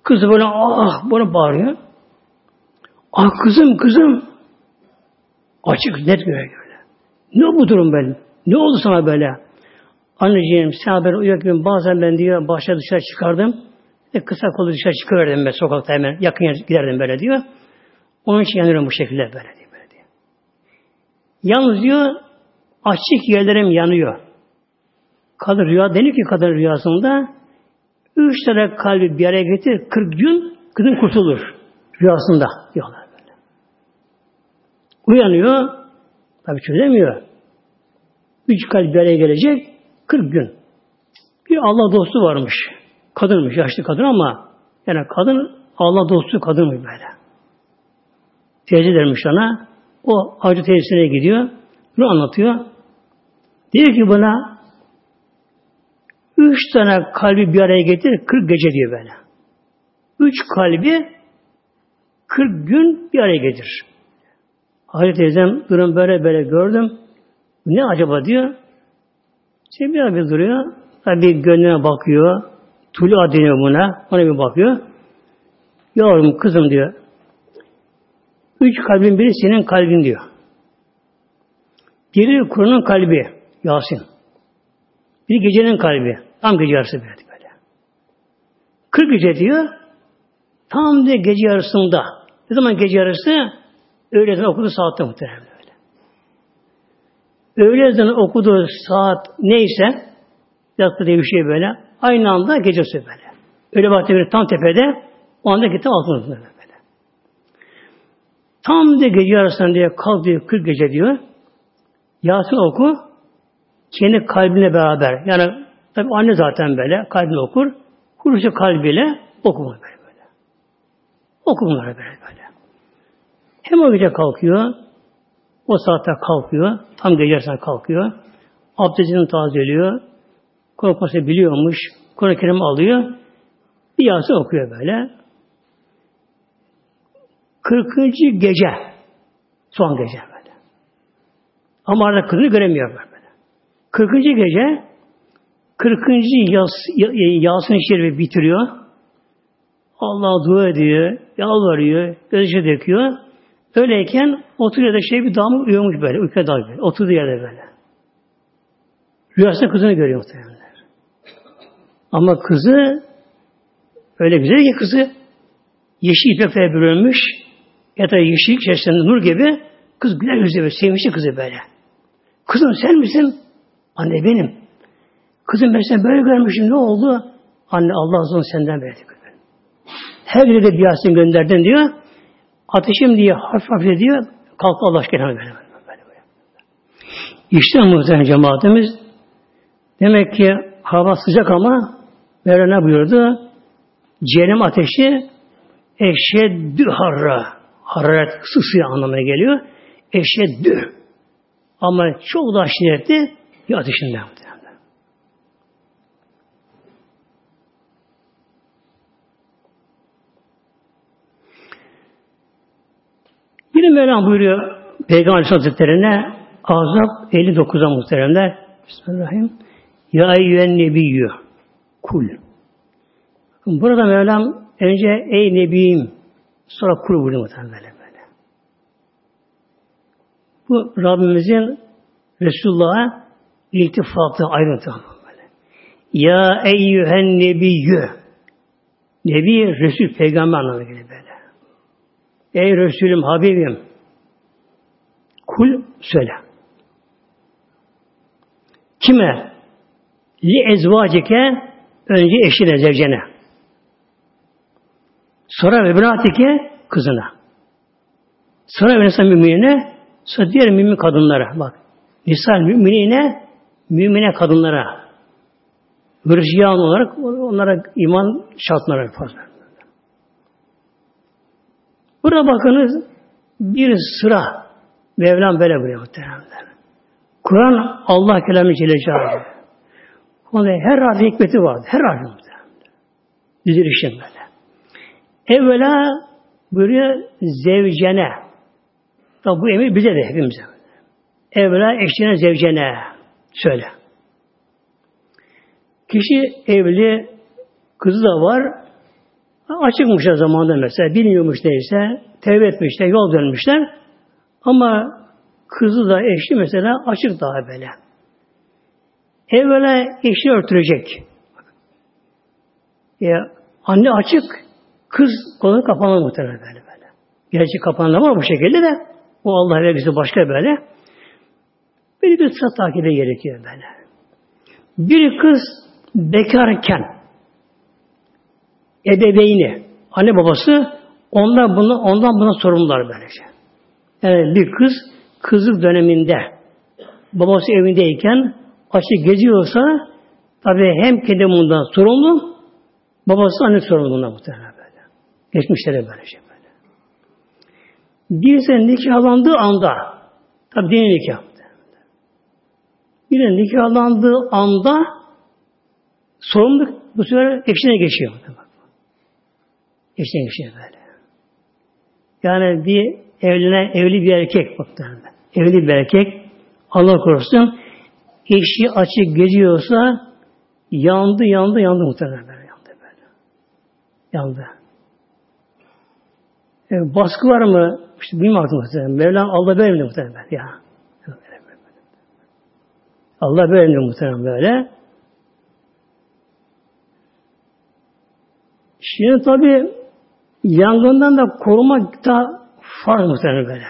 Kızı böyle ah bunu bağırıyor. Ah kızım kızım. Açık net göre böyle. Ne bu durum böyle? Ne oldu sana böyle? Anneciğim sen ben uyurken bazen ben diyor başa dışarı çıkardım. E, kısa kolu dışarı çıkıverdim ben sokakta hemen yakın yer giderdim böyle diyor. Onun için yanıyorum bu şekilde böyle diyor. Böyle diyor. Yalnız diyor açık yerlerim yanıyor. Kadın rüya denir ki kadın rüyasında üç tane kalbi bir araya getir 40 gün kadın kurtulur. Rüyasında diyorlar böyle. Uyanıyor tabi çözemiyor. Üç kalp bir araya gelecek 40 gün. Bir Allah dostu varmış. Kadınmış, yaşlı kadın ama yani kadın Allah dostu kadınmış böyle. Teyze dermiş ona. O hacı teyzesine gidiyor. Bunu anlatıyor. Diyor ki buna üç tane kalbi bir araya getir 40 gece diyor böyle. Üç kalbi 40 gün bir araya getir. Hacı teyzem durum böyle böyle gördüm. Ne acaba diyor. Bir bir duruyor. Tabi gönlüne bakıyor. Tulu deniyor buna. Ona bir bakıyor. Yavrum kızım diyor. Üç kalbin biri senin kalbin diyor. Biri Kur'an'ın kalbi. Yasin. Bir gecenin kalbi. Tam gece yarısı böyle. böyle. 40 gece diyor. Tam de gece yarısında. Ne zaman gece yarısı? Öğleden okudu saatte muhtemelen böyle. Öğleden okuduğu saat neyse yattı diye bir şey böyle. Aynı anda gecesi böyle. Öyle vakti böyle tam tepede o anda gitti altına böyle. Tam de gece yarısında diye kalk diyor 40 gece diyor. Yasin oku kendi kalbine beraber. Yani tabi anne zaten böyle kalbine okur. Kurucu kalbiyle okumaz böyle böyle. Oku böyle böyle. Hem o gece kalkıyor, o saatte kalkıyor, tam gece yarısında kalkıyor, abdestini tazeliyor, korkması biliyormuş, Kur'an-ı Kerim alıyor, bir Yasin okuyor böyle. 40. gece, son gece böyle. Ama arada kızını göremiyor böyle. 40. gece 40. Yas, Yasin Şerif'i bitiriyor. Allah dua ediyor, yalvarıyor, gözyaşı döküyor. Öyleyken oturuyor da şey bir damı uyumuş böyle, uykuya dalıyor böyle. Oturduğu yerde böyle. Rüyasında kızını görüyor muhtemelenler. Ama kızı öyle güzel ki kızı yeşil ipekle bürünmüş ya da yeşil içerisinde nur gibi kız güler yüzlü böyle, sevmişti kızı böyle. Kızım sen misin? Anne benim. Kızım ben seni böyle görmüşüm ne oldu? Anne Allah razı senden verdi. Her biri de bir gönderdin diyor. Ateşim diye harf harf diyor. Kalk Allah aşkına böyle. böyle, böyle. İşte muhtemelen cemaatimiz demek ki hava sıcak ama Mevla ne buyurdu? Cehennem ateşi eşeddü harra. Hararet ısısı anlamına geliyor. Eşeddü. Ama çok daha şiddetli bir ateşinden. Yine Mevlam buyuruyor Peygamber Aleyhisselatü Hazretleri'ne Azap 59'a muhteremler Bismillahirrahmanirrahim Ya eyyühen nebiyyü kul Burada Mevlam önce ey nebiyim sonra kul buyuruyor muhterem böyle böyle. Bu Rabbimizin Resulullah'a iltifatı ayrıntı böyle. Ya eyyühen nebiyyü Nebi, Resul, Peygamber anlamına geliyor böyle. Ey Resulüm, Habibim kul söyle. Kime? Li ezvacike önce eşine, zevcene. Sonra ve kızına. Sonra ve nisa müminine sonra diğer mümin kadınlara. Bak. Nisa müminine mümine kadınlara. Hristiyan olarak onlara iman şartları fazla. Burada bakınız bir sıra Mevlam böyle buyuruyor muhteremler. Kur'an Allah kelamı Celle. Onda her harfi hikmeti vardı. Her harfi muhteremler. Dizilişim böyle. Evvela buyuruyor zevcene. Tabi bu emir bize de hepimize. Evvela eşine zevcene. Söyle. Kişi evli, kızı da var. Açıkmışlar zamanında mesela. Bilmiyormuş neyse. Tevbe etmişler, yol dönmüşler. Ama kızı da eşi mesela açık daha böyle. Evvela eşi örtülecek. Ya, anne açık, kız kolu kapalı muhtemelen böyle böyle. Gerçi kapanan var bu şekilde de o Allah ve bizi başka böyle. Bir bir sıra takibe gerekiyor böyle. Bir kız bekarken ebeveyni, anne babası ondan bunu ondan buna sorumlular böylece. Yani bir kız kızlık döneminde babası evindeyken açık geziyorsa tabi hem kendi bundan sorumlu babası anne sorumluluğuna muhtemelen böyle. Geçmişlere böylece böyle. Bir sene nikahlandığı anda tabi dini nikah bir nikahlandığı anda sorumluluk bu sefer eşine geçiyor. Eşine geçiyor böyle. Yani bir evlenen, evli bir erkek muhtemelen. Evli bir erkek Allah korusun eşi açık geziyorsa yandı, yandı, yandı muhtemelen böyle. Yandı böyle. Yandı. E, baskı var mı? İşte bilmiyorum muhtemelen. Mevlam Allah böyle muhtemelen ya. Allah böyle muhtemelen böyle. Şimdi tabi yangından da korumak da farz muhtemelen böyle.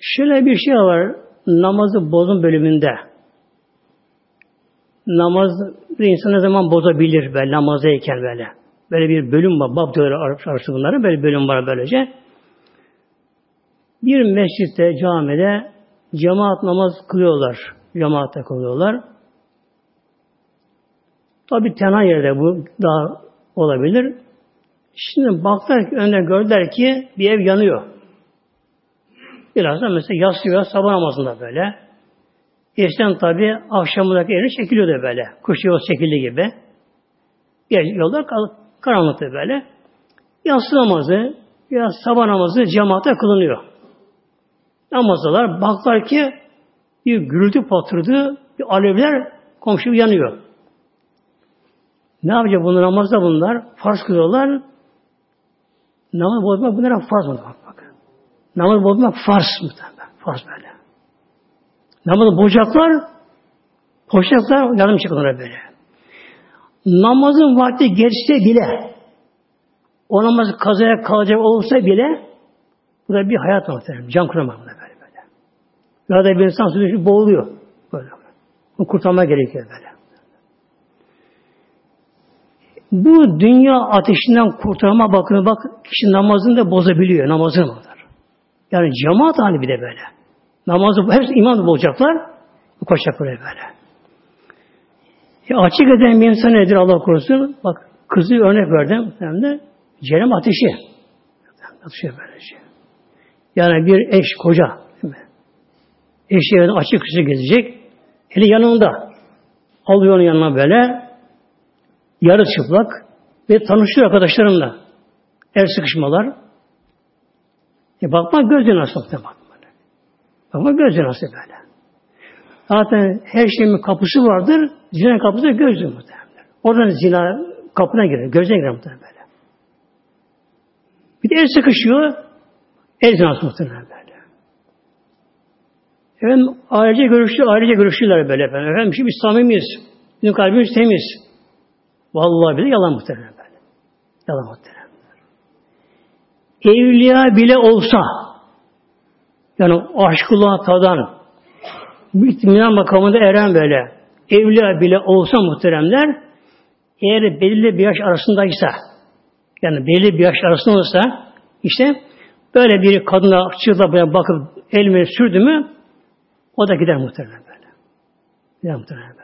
Şöyle bir şey var namazı bozun bölümünde. Namaz insan ne zaman bozabilir böyle namazdayken böyle. Böyle bir bölüm var. Bab diyorlar arası bunların. Böyle bölüm var böylece. Bir mescitte, camide cemaat namaz kılıyorlar. Cemaatte kılıyorlar. Tabi tenha yerde bu daha olabilir. Şimdi baktılar ki önde gördüler ki bir ev yanıyor. Biraz da mesela yaslıyor sabah namazında böyle. Eskiden tabi akşamındaki evine çekiliyordu böyle. Kuş yol çekildi gibi. Yollar karanlıktı böyle. Yatsı namazı ya sabah namazı cemaate kılınıyor. Namazdalar baktılar ki bir gürültü patırdı, bir alevler komşu yanıyor. Ne yapacak bunu namazda bunlar? Farz kılıyorlar. Namaz bozmak bunlara farz mı? Bak. Namaz bozmak farz mı? Farz böyle. Namazı bozacaklar, koşacaklar, yardım çıkıyorlar böyle. Namazın vakti geçse bile, o namaz kazaya kalacak olsa bile, bu da bir hayat muhtemelen. Can kuramak böyle böyle. Ya da bir insan sürekli boğuluyor. Böyle. Kurtarma gerekiyor böyle. Bu dünya ateşinden kurtarma bakın bak kişi namazını da bozabiliyor. Namazını bozar. Yani cemaat hali bir de böyle. Namazı hepsi iman bozacaklar. Koşacak buraya böyle. E açık eden bir insan nedir Allah korusun? Bak kızı örnek verdim. Hem de cehennem ateşi. Atışıyor böylece. Yani bir eş, koca. Değil mi? Eşi açık kızı gezecek. Eli yanında. Alıyor onun yanına böyle yarı çıplak ve tanışıyor arkadaşlarımla. El sıkışmalar. E bakma gözü nasıl bakma. Bakma gözü nasıl böyle. Zaten her şeyin kapısı vardır. Zina kapısı gözü muhtemelen. Oradan zina kapına girer. Gözüne girer muhtemelen böyle. Bir de el sıkışıyor. El zinası muhtemelen böyle. Efendim ailece görüştü, ailece görüştüler böyle efendim. Efendim şimdi biz samimiyiz. Bizim kalbimiz temiz. Vallahi bile yalan muhtemelen böyle. Yalan muhtemelen. Evliya bile olsa yani aşkula tadan itminan makamında eren böyle evliya bile olsa muhteremler eğer belirli bir yaş arasındaysa yani belirli bir yaş arasında olsa işte böyle bir kadına çığla bakıp elime sürdü mü o da gider muhtemelen böyle. Ya muhtemelen.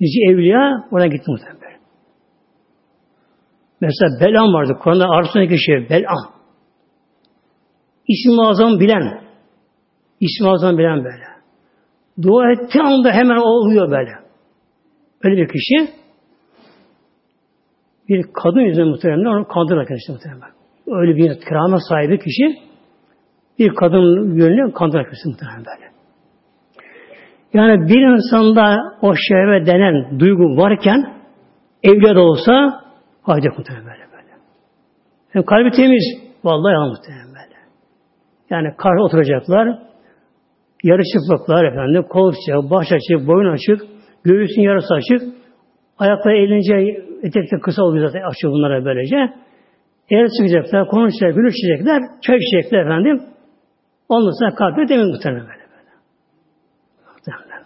Nice evliya ona gitti muhtemelen. Mesela Belam vardı. Kur'an'da arasındaki kişi Belam. İsmi azam bilen. İsmi azam bilen böyle. Dua ettiği anda hemen oluyor böyle. Öyle bir kişi bir kadın yüzünden muhtemelen onu kandırır arkadaşlar muhtemelen. Öyle bir keramet sahibi kişi bir kadın yönünü kandırarak muhtemelen böyle. Yani bir insanda o şehvet denen duygu varken evliya da olsa fayda muhtemelen böyle böyle. Yani kalbi temiz. Vallahi yalan muhtemelen böyle. Yani karşı oturacaklar. Yarı çıplaklar efendim. Kol açık, baş açık, boyun açık, göğüsün yarısı açık. Ayakları eğlenince etek de kısa oluyor zaten açıyor bunlara böylece. Eğer çıkacaklar, konuşacaklar, gülüşecekler, çay içecekler efendim. Ondan sonra kalpleri demin muhtemelen böyle. böyle. Muhtemelen.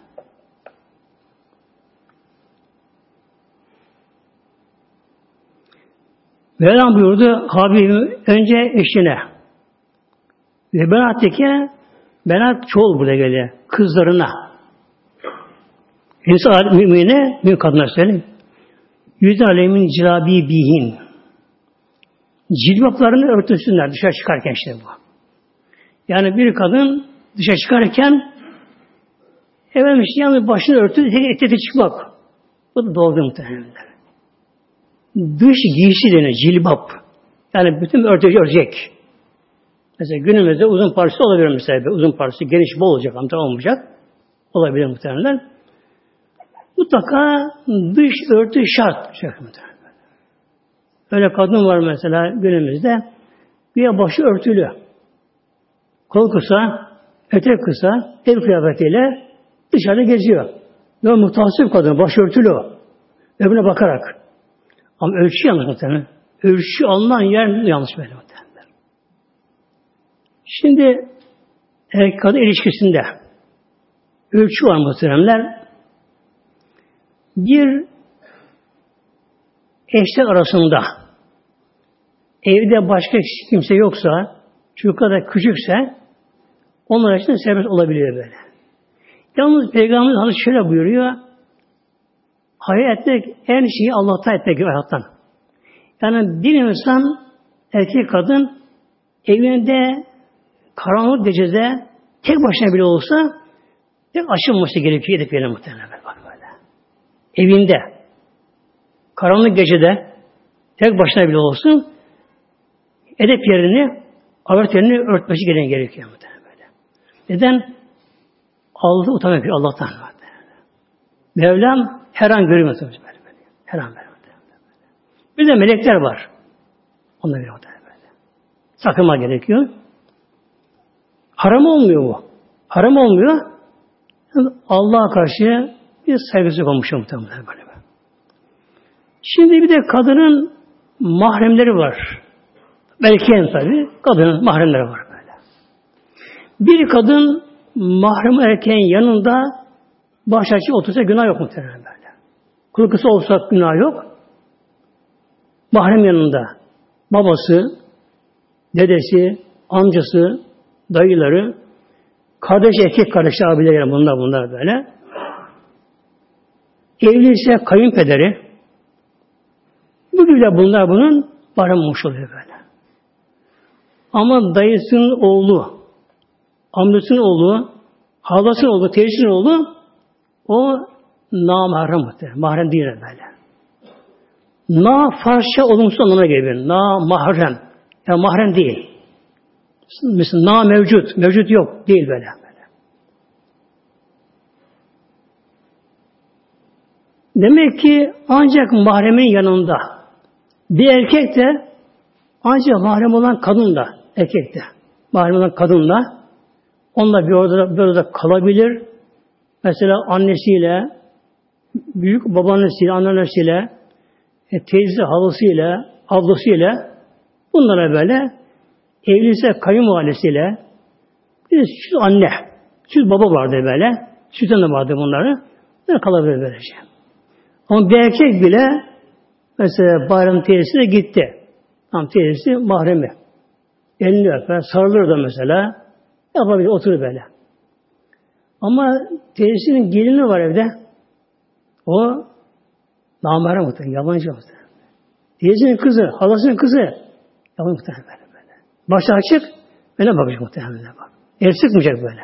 Mevlam buyurdu Habibim önce eşine ve benatteki benat çoğul burada geliyor. Kızlarına. İnsan mümine, mümin kadınlar söyleyeyim. Yüz alemin cilabi bihin. Cilbaplarını örtüsünler dışarı çıkarken işte bu. Yani bir kadın dışarı çıkarken efendim işte yalnız başını örtü, tek ete çıkmak. Bu da doğru muhtemelen. Dış giysi deniyor, cilbap. Yani bütün örtecek örecek. Mesela günümüzde uzun parçası olabilir mesela. Uzun parçası geniş bol olacak ama olmayacak. Olabilir muhtemelen. Mutlaka dış örtü şart. Öyle kadın var mesela günümüzde. Bir başı örtülü. Kol kısa, etek kısa, ev kıyafetiyle dışarıda geziyor. Ve muhtasip kadın, başörtülü o. Öbürüne bakarak. Ama ölçü yanlış muhtemelen. Ölçü alınan yer yanlış böyle muhtemelen. Şimdi erkek kadın ilişkisinde ölçü var muhteremler. Bir eşler arasında evde başka kimse yoksa çocuklar da küçükse onlar için serbest olabiliyor böyle. Yalnız Peygamberimiz Hazreti şöyle buyuruyor. Hayal etmek en şeyi Allah'tan etmek hayattan. Yani bir insan erkek kadın evinde karanlık gecede tek başına bile olsa tek açılması gerekiyor edip yerine muhtemelen bak böyle. Evinde karanlık gecede tek başına bile olsun edep yerini avret yerini örtmesi gerekiyor muhtemelen böyle. Neden? Allah utanmak Allah'tan. Mevlam her an görüyor böyle. Her an böyle. Bir de melekler var. Onlar bir böyle. Sakınma gerekiyor. Haram olmuyor bu. Haram olmuyor. Allah'a karşı bir saygısızlık olmuş muhtemelen böyle. Şimdi bir de kadının mahremleri var. Belki tabi kadının mahremleri var böyle. Bir kadın mahrem erkeğin yanında baş açı otursa günah yok muhtemelen böyle. Kuru kısa olsa günah yok. Mahrem yanında babası, dedesi, amcası, dayıları, kardeş erkek kardeş abileri bunlar bunlar böyle. Evli ise kayınpederi. Bu gibi de bunlar bunun barınmış oluyor böyle. Ama dayısının oğlu, amcasının oğlu, halasının oğlu, teyzesinin oğlu o namahrem muhtemelen. Mahrem değil böyle. Na Farsça olumsuz anlamına geliyor. Na mahrem. Yani mahrem değil. Mesela na mevcut. Mevcut yok. Değil böyle. Demek ki ancak mahremin yanında bir erkek de ancak mahrem olan kadın da erkek de mahrem olan kadın da onunla bir orada, bir orada kalabilir. Mesela annesiyle büyük babaannesiyle, anneannesiyle e, teyze halısıyla, ablasıyla bunlara böyle evliyse kayınvalidesiyle bir de süt anne, süt baba vardı böyle. Süt anne vardı bunları. Böyle kalabilir böylece. Ama bir erkek bile mesela bayram teyzesine gitti. Tam teyzesi mahremi. Elini öper, sarılır da mesela. Yapabilir, oturur böyle. Ama teyzesinin gelini var evde. O namara muhtemelen, yabancı muhtemelen. Teyzesinin kızı, halasının kızı. Yabancı muhtemelen böyle. böyle. Başı açık, böyle bakacak muhtemelen bak. El sıkmayacak böyle.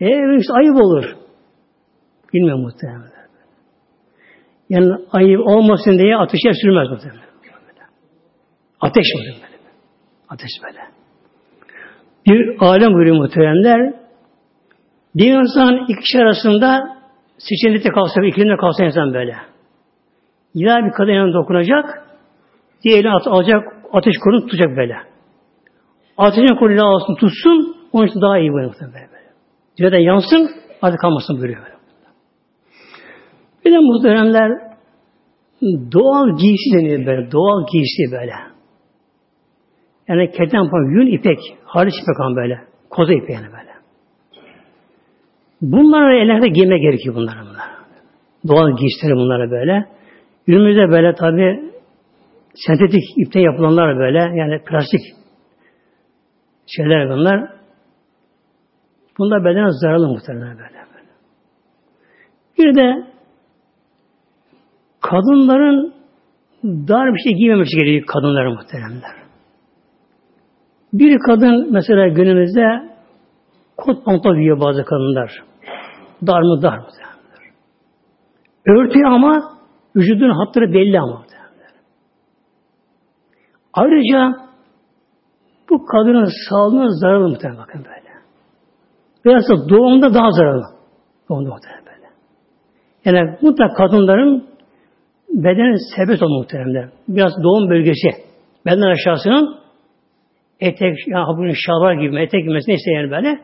E işte ayıp olur. Bilmiyorum muhtemelen. Yani ayıp olmasın diye ateşe sürmez muhtemelen. Ateş muhtemelen. Ateş böyle. Bir alem buyuruyor muhteremler. Bir insan iki kişi arasında seçenekte kalsa, iklimde kalsa insan böyle. Ya bir kadın yanına dokunacak, diğeri at, alacak, ateş korunu tutacak böyle. Ateşin koruyla alsın, tutsun, onun için daha iyi böyle. böyle. Dünyada yansın, artık kalmasın buyuruyor. Böyle. Bir de muhteremler doğal giysi deniyor böyle, doğal giysi böyle. Yani keten yün ipek, hariç ipek böyle. Koza ipeği yani böyle. Bunları ellerde giyme gerekiyor bunlara bunlar. Doğal giysileri bunlara böyle. Günümüzde böyle tabi sentetik ipten yapılanlar böyle yani plastik şeyler bunlar. Bunlar bedene zararlı muhtemelen böyle. Bir de kadınların dar bir şey giymemesi gerekiyor kadınların muhteremler. Bir kadın mesela günümüzde kot pantolon giyiyor bazı kadınlar. Dar mı dar mı? Örtüyor ama vücudun hatları belli ama. Ayrıca bu kadının sağlığına zararlı muhtemelen bakın böyle. Biraz da doğumda daha zararlı. Doğumda muhtemelen böyle. Yani mutlaka kadınların bedeni serbest olma muhtemelen. Biraz doğum bölgesi. Beden aşağısının etek, ya bunun şalvar gibi, etek gibi neyse yani böyle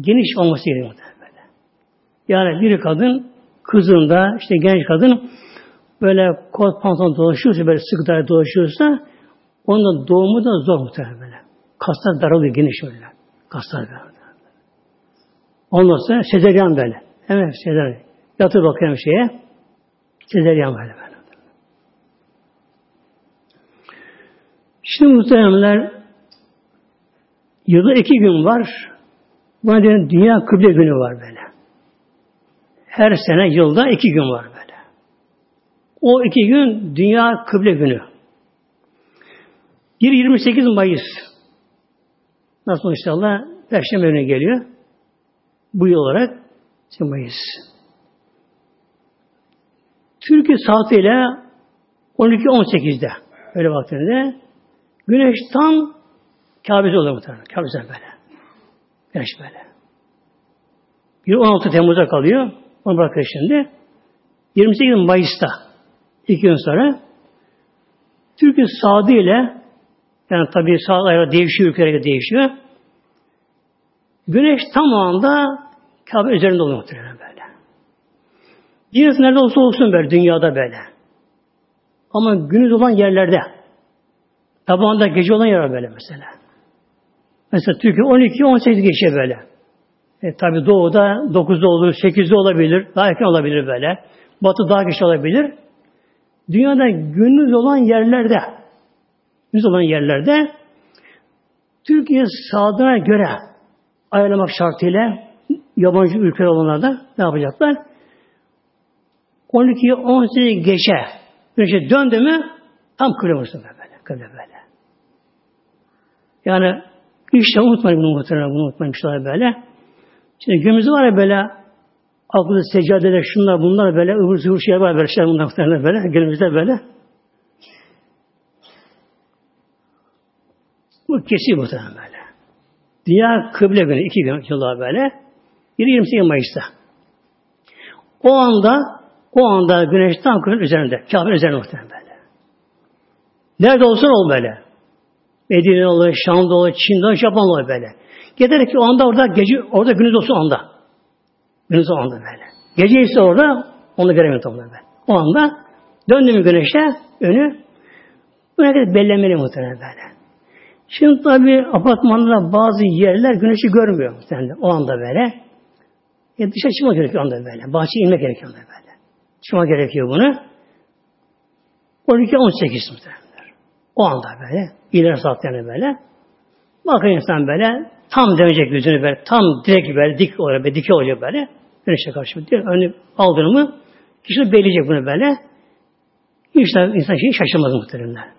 geniş olması gerekiyor böyle. Yani bir kadın kızında işte genç kadın böyle kot pantolon dolaşıyorsa böyle sıkı dar dolaşıyorsa onun doğumu da zor muhtemelen böyle. Kaslar daralıyor geniş öyle. Kaslar böyle. Ondan sonra sezeryan böyle. Hemen sezeryan. Yatır bakıyorum şeye. Sezeryan böyle böyle. Şimdi muhteremler Yılda iki gün var. Buna diyor dünya kıble günü var böyle. Her sene yılda iki gün var böyle. O iki gün dünya kıble günü. Bir 28 Mayıs. Nasıl inşallah Perşembe günü geliyor. Bu yıl olarak Mayıs. Türkiye saatiyle 12-18'de öyle vaktinde güneş tam Kabe'de olur muhtemelen. Kabe'de böyle. Güneş böyle. Bir 16 Temmuz'a kalıyor. Onu bırakıyor şimdi. 28 Mayıs'ta iki gün sonra Türkiye Saadi ile yani tabi ayarı değişiyor, ülkelere değişiyor. Güneş tam o anda Kabe üzerinde oluyor muhtemelen böyle. Güneş nerede olsa olsun böyle dünyada böyle. Ama gündüz olan yerlerde tabağında gece olan yer böyle mesela. Mesela Türkiye 12 18 geçiyor böyle. E, tabi doğuda 9'da olur, 8'de olabilir, daha erken olabilir böyle. Batı daha geç olabilir. Dünyada gündüz olan yerlerde, gündüz olan yerlerde Türkiye sağdına göre ayarlamak şartıyla yabancı ülkeler olanlarda ne yapacaklar? 12 18 geçe güneşe döndü mü tam kıble böyle. Kıble böyle. Yani işte unutmayın bunu muhtemelen, bunu unutmayın inşallah böyle. Şimdi günümüzde var ya böyle akıllı seccadeler, şunlar bunlar böyle ıvır zıvır şeyler var böyle şeyler bunlar muhtemelen böyle. Günümüzde böyle. Bu kesin muhtemelen böyle. Dünya kıble günü, iki gün yıllar böyle. Biri 28 Mayıs'ta. O anda o anda güneş tam kıblin üzerinde. Kabe'nin üzerinde muhtemelen böyle. Nerede olsun ol böyle. Medine olur, Şam'da olur, Çin'de olur, Japon'da olur böyle. Giderek ki o anda orada gece, orada gündüz olsun anda. Gündüz anda böyle. Gece ise orada onu göremiyor tam böyle. O anda döndü güneşe önü bu kadar bellemeli muhtemelen böyle. Şimdi tabi apartmanda bazı yerler güneşi görmüyor muhtemelen o anda böyle. E dışarı çıkma gerekiyor anda böyle. Bahçeye inmek gerekiyor anda böyle. Çıkma gerekiyor bunu. 12-18 muhtemelen. O anda böyle. ileri saatlerine böyle. Bakın insan böyle tam dönecek yüzünü böyle. Tam direkt böyle dik olarak böyle dike olacak böyle. Güneşe karşı. Önü aldığını mı kişi belirleyecek bunu böyle. İşte insan şeyi şaşırmaz muhtemelen.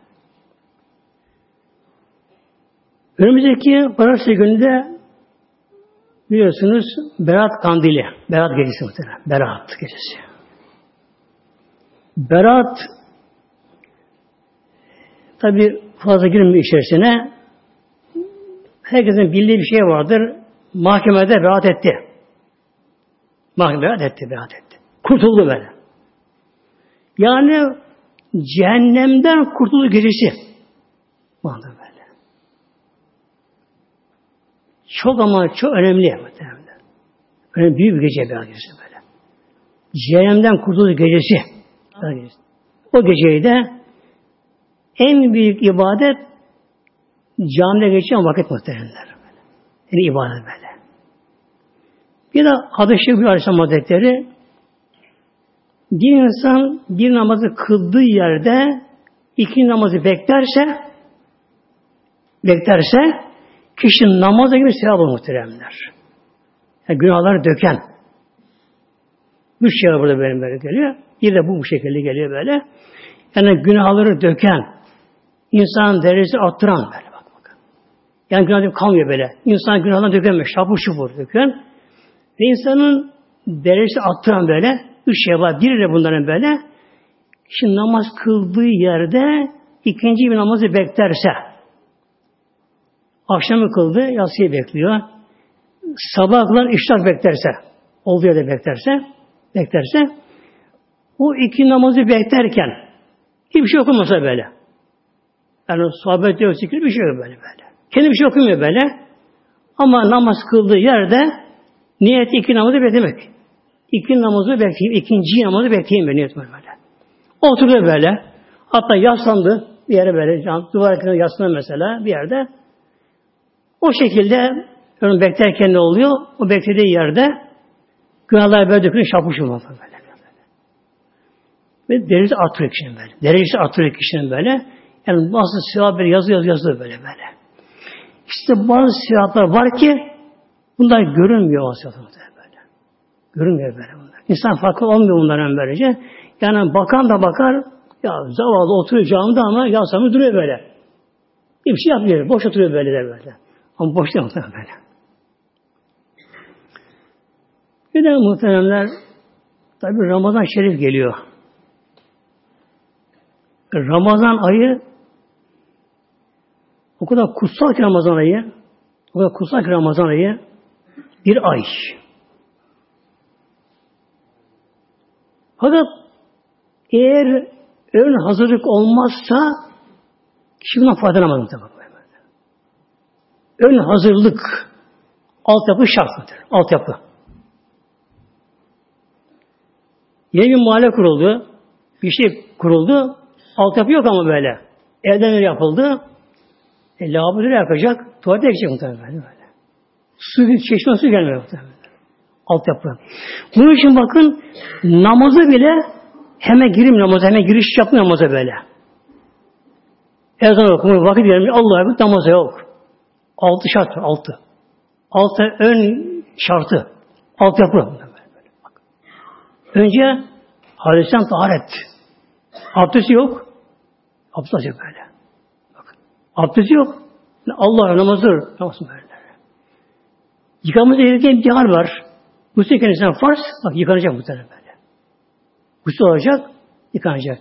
Önümüzdeki Pazartesi gününde biliyorsunuz Berat Kandili. Berat gecesi muhtemelen. Berat gecesi. Berat tabi fazla girmiyor içerisine. Herkesin bildiği bir şey vardır. Mahkemede berat etti. Mahkeme berat etti, berat etti. Kurtuldu böyle. Yani cehennemden kurtuldu gecesi. Mahkeme böyle. Çok ama çok önemli. Önemli büyük bir gece berat gecesi böyle. Cehennemden kurtuldu gecesi. O geceyi de en büyük ibadet camide geçen vakit muhtemelenler. Yani ibadet böyle. Bir de hadis-i bir Aleyhisselam Hazretleri bir insan bir namazı kıldığı yerde iki namazı beklerse beklerse kişinin namaza gibi sevap olur muhteremler. Yani günahları döken. Üç şey burada benim böyle geliyor. Bir de bu bu şekilde geliyor böyle. Yani günahları döken, insan derecesi arttıran böyle. Yani günah kalmıyor böyle. İnsan günahlarını dökemiyor. Şapur şupur döken. Ve insanın derecesi arttıran böyle üç şey var. Biri de bunların böyle şimdi namaz kıldığı yerde ikinci bir namazı beklerse akşamı kıldı, yatsıyı bekliyor. Sabah kılan işrak beklerse, olduğu yerde beklerse, beklerse o iki namazı beklerken hiçbir şey okumasa böyle. Yani sohbet yok, zikir bir şey yok böyle böyle. Kendi bir şey okumuyor böyle. Ama namaz kıldığı yerde niyet iki namazı beklemek. İki namazı bekleyeyim, ikinci namazı bekleyeyim böyle niyet böyle. Oturdu böyle. Hatta yaslandı bir yere böyle, duvar yakında yaslandı mesela bir yerde. O şekilde onu beklerken ne oluyor? O beklediği yerde günahlar böyle dökülüyor, olmaz böyle. Ve derecesi artırıyor kişinin böyle. Derecesi artırıyor kişinin böyle. Yani bazı sevap böyle yazıyor, yazıyor böyle böyle. İşte bazı sevaplar var ki bunlar görünmüyor o sevaplar böyle. Görünmüyor böyle bunlar. İnsan farkı olmuyor bunların böylece. Yani bakan da bakar, ya zavallı oturuyor camda ama yasamı duruyor böyle. Bir şey yapmıyor. Boş oturuyor böyle de böyle. Ama boş değil böyle. Bir de muhteremler tabi Ramazan Şerif geliyor. Ramazan ayı o kadar kutsal ki Ramazan ayı o kadar kutsal ki Ramazan ayı bir ay. Fakat eğer ön hazırlık olmazsa kişi bundan faydalanamaz tabi. Ön hazırlık altyapı şartıdır. Altyapı. Yeni bir mahalle kuruldu. Bir şey kuruldu. Altyapı yok ama böyle. Evden yapıldı. E, lavabo yakacak? Tuvalete yakacak muhtemelen böyle. Su, çeşme su gelmiyor muhtemelen. Altyapı. Bunun için bakın namazı bile hemen girim namaza, hemen giriş yapmıyor namaza böyle. Ezan okumuyor, vakit vermiyor. Allah'a emanet namaza yok. Altı şart altı. Altı ön şartı. Altyapı. Önce hadisten taharet. Abdesti yok. Abdest alacak böyle. Bak. Abdesti yok. Allah namazı namazı böyle. Yıkamız gereken bir hal var. Bu kendisinden farz, bak yıkanacak bu tarafa böyle. Gusül olacak, yıkanacak.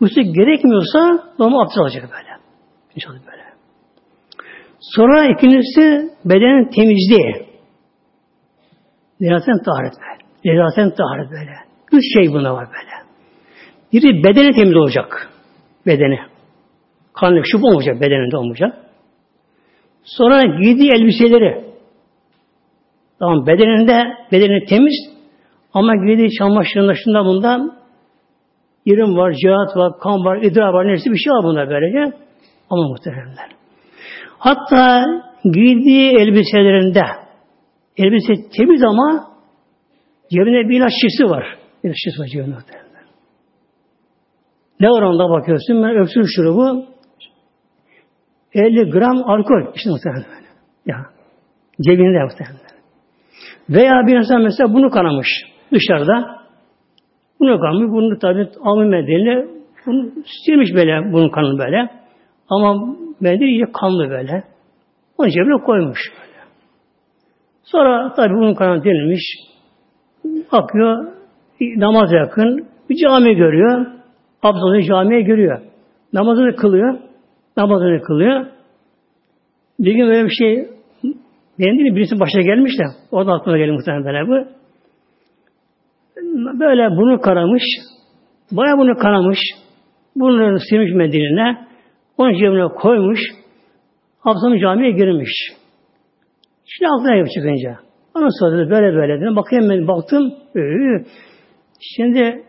Gusül gerekmiyorsa normal abdest alacak böyle. İnşallah böyle. Sonra ikincisi bedenin temizliği. Nezaten taharet böyle. Nezaten taharet böyle. Üç şey buna var böyle. Biri bedeni temiz olacak. Bedeni. Kanlık şup olmayacak bedeninde olmayacak. Sonra giydiği elbiseleri tamam bedeninde bedeni temiz ama giydiği çamaşırında şunda bundan irim var, cihat var, kan var, idrar var, neyse bir şey var bunlar böylece. Ama muhteremler. Hatta giydiği elbiselerinde elbise temiz ama cebinde bir ilaç var. Bir şişesi var cebinde. Ne oranda bakıyorsun? Ben öksür şurubu 50 gram alkol. İşte muhtemelen böyle. Ya. Cebinde muhtemelen. Veya bir insan mesela bunu kanamış dışarıda. Bunu kanamış. Bunu tabi almış mendille bunu silmiş böyle bunun kanını böyle. Ama mendil iyice kanlı böyle. Onu cebine koymuş böyle. Sonra tabi bunun kanı denilmiş. Bakıyor namaz yakın. Bir cami görüyor. Abdülhamid camiye görüyor. Namazını kılıyor. Namazını kılıyor. Bir gün böyle bir şey benim değil birisi başına gelmiş de o da aklına geldi muhtemelen böyle bu. Böyle bunu karamış. Baya bunu kanamış. Bunları silmiş Medine'ne. Onun cebine koymuş. Abdülhamid camiye girmiş. Şimdi aklına gelip çıkınca. Ona sordu böyle böyle dedim. Bakayım ben baktım. Şimdi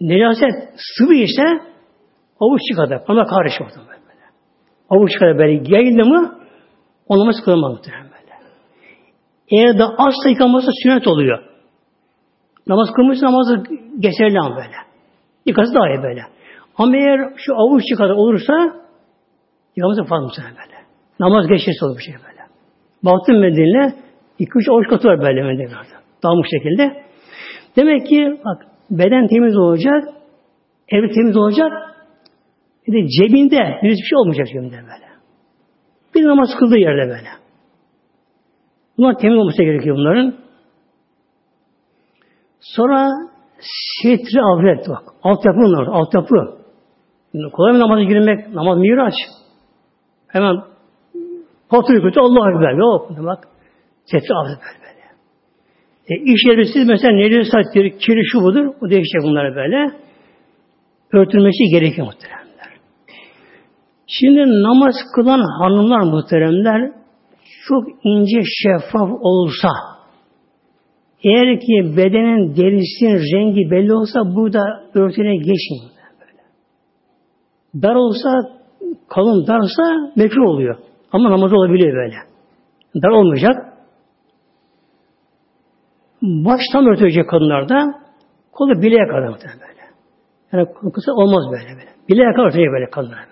necaset sıvı ise avuç kadar. Ama karışık böyle. Avuç kadar böyle yayıldı mı o namaz kılınmaz muhtemelen. Eğer de asla yıkanması sünnet oluyor. Namaz kılmış namazı geçerli ama böyle. Yıkası daha iyi böyle. Ama eğer şu avuç kadar olursa yıkaması farklı muhtemelen böyle. Namaz geçersiz olur bir şey böyle. Baktım Medine'ne iki üç avuç katı var böyle Medine'de. Dağılmış şekilde. Demek ki bak beden temiz olacak, ev temiz olacak, bir de cebinde hiçbir şey olmayacak cebinde böyle. Bir namaz kıldığı yerde böyle. Bunlar temiz olması gerekiyor bunların. Sonra setri avret bak. Altyapı bunlar. Altyapı. Kolay mı namaza girmek? Namaz miraç. Hemen patır kötü Allah Ekber. Yok. Bak. Setri avret böyle. böyle. E, iş yeri siz mesela neleri saçları, kiri şu budur. O değişecek bunları böyle. Örtülmesi gerekiyor muhtemelen. Şimdi namaz kılan hanımlar muhteremler çok ince şeffaf olsa eğer ki bedenin derisinin rengi belli olsa bu da örtüne geçmiyor. Böyle. Dar olsa kalın darsa mekruh oluyor. Ama namaz olabiliyor böyle. Dar olmayacak. Baş tam örtecek kadınlarda kolu bileğe kadar böyle. Yani kısa olmaz böyle böyle. Bileğe kadar örtecek böyle kadınlar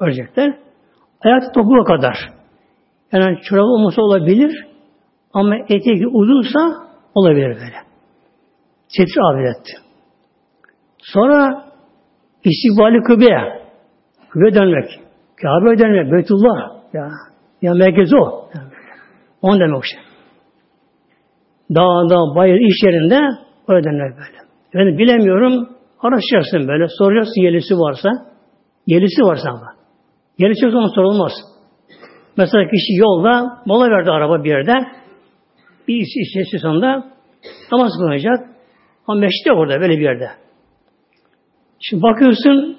örecekler. Ayak topuğa kadar. Yani çorabı olmasa olabilir ama eteği uzunsa olabilir böyle. Setri abidet. Sonra istikbali kıbleye. Kıbleye dönmek. Kabe'ye dönmek. Beytullah. Ya, ya merkezi o. Yani, on demek şey. Dağda, bayır, iş yerinde oraya dönmek böyle. Yani bilemiyorum. Araştıracaksın böyle. Soracaksın yelisi varsa. Yelisi varsa ama. Yeri çok zaman sorulmaz. Mesela kişi yolda mola verdi araba bir yerde. Bir iş sonunda namaz kılınacak. Ama meşte orada böyle bir yerde. Şimdi bakıyorsun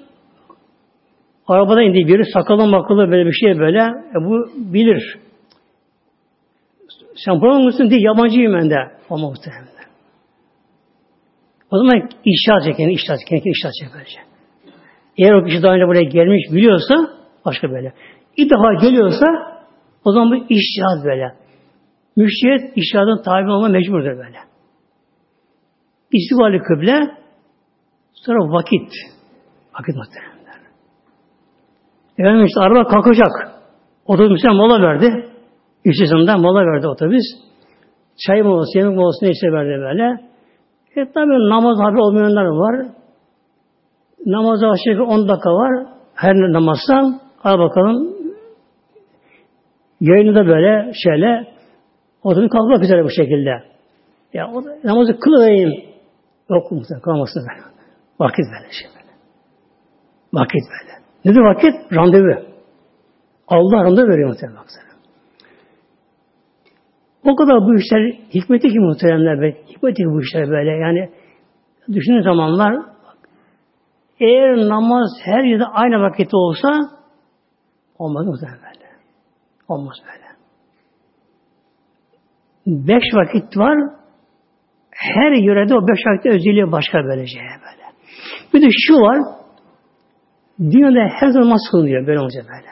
arabada indiği biri sakalı makalı böyle bir şey böyle e bu bilir. Sen buralı mısın diye yabancıyım ben de. Ama muhtemelen. O zaman işaret çekin, işaret çekin, işaret çekin. Eğer o kişi daha önce buraya gelmiş biliyorsa Başka böyle. İlk defa geliyorsa o zaman bu iştihad böyle. Müştehit iştihadın tabi olma mecburdur böyle. İstikbali kıble sonra vakit. Vakit muhteremler. Efendim işte araba kalkacak. Otobüsten mola verdi. İstasyonda mola verdi otobüs. Çay molası, yemek molası neyse verdi böyle. E tabi namaz haberi olmayanlar var. Namaza aşağı 10 dakika var. Her namazdan Al bakalım. Yayını da böyle şöyle oturup kalkmak üzere bu şekilde. Ya o da, namazı kılıvereyim. Yok muhtemelen kalmasın böyle. Vakit böyle şey böyle. Vakit böyle. Nedir vakit? Randevu. Allah randevu veriyor muhtemelen baksana. O kadar bu işler hikmeti ki muhteremler be. Hikmeti ki bu işler böyle. Yani düşünün zamanlar eğer namaz her yerde aynı vakitte olsa Olmaz mı böyle? Olmaz böyle. Beş vakit var. Her yörede o beş vakit özelliği başka böylece böyle. Bir de şu var. Dünyada her zaman namaz kılınıyor böyle olunca böyle.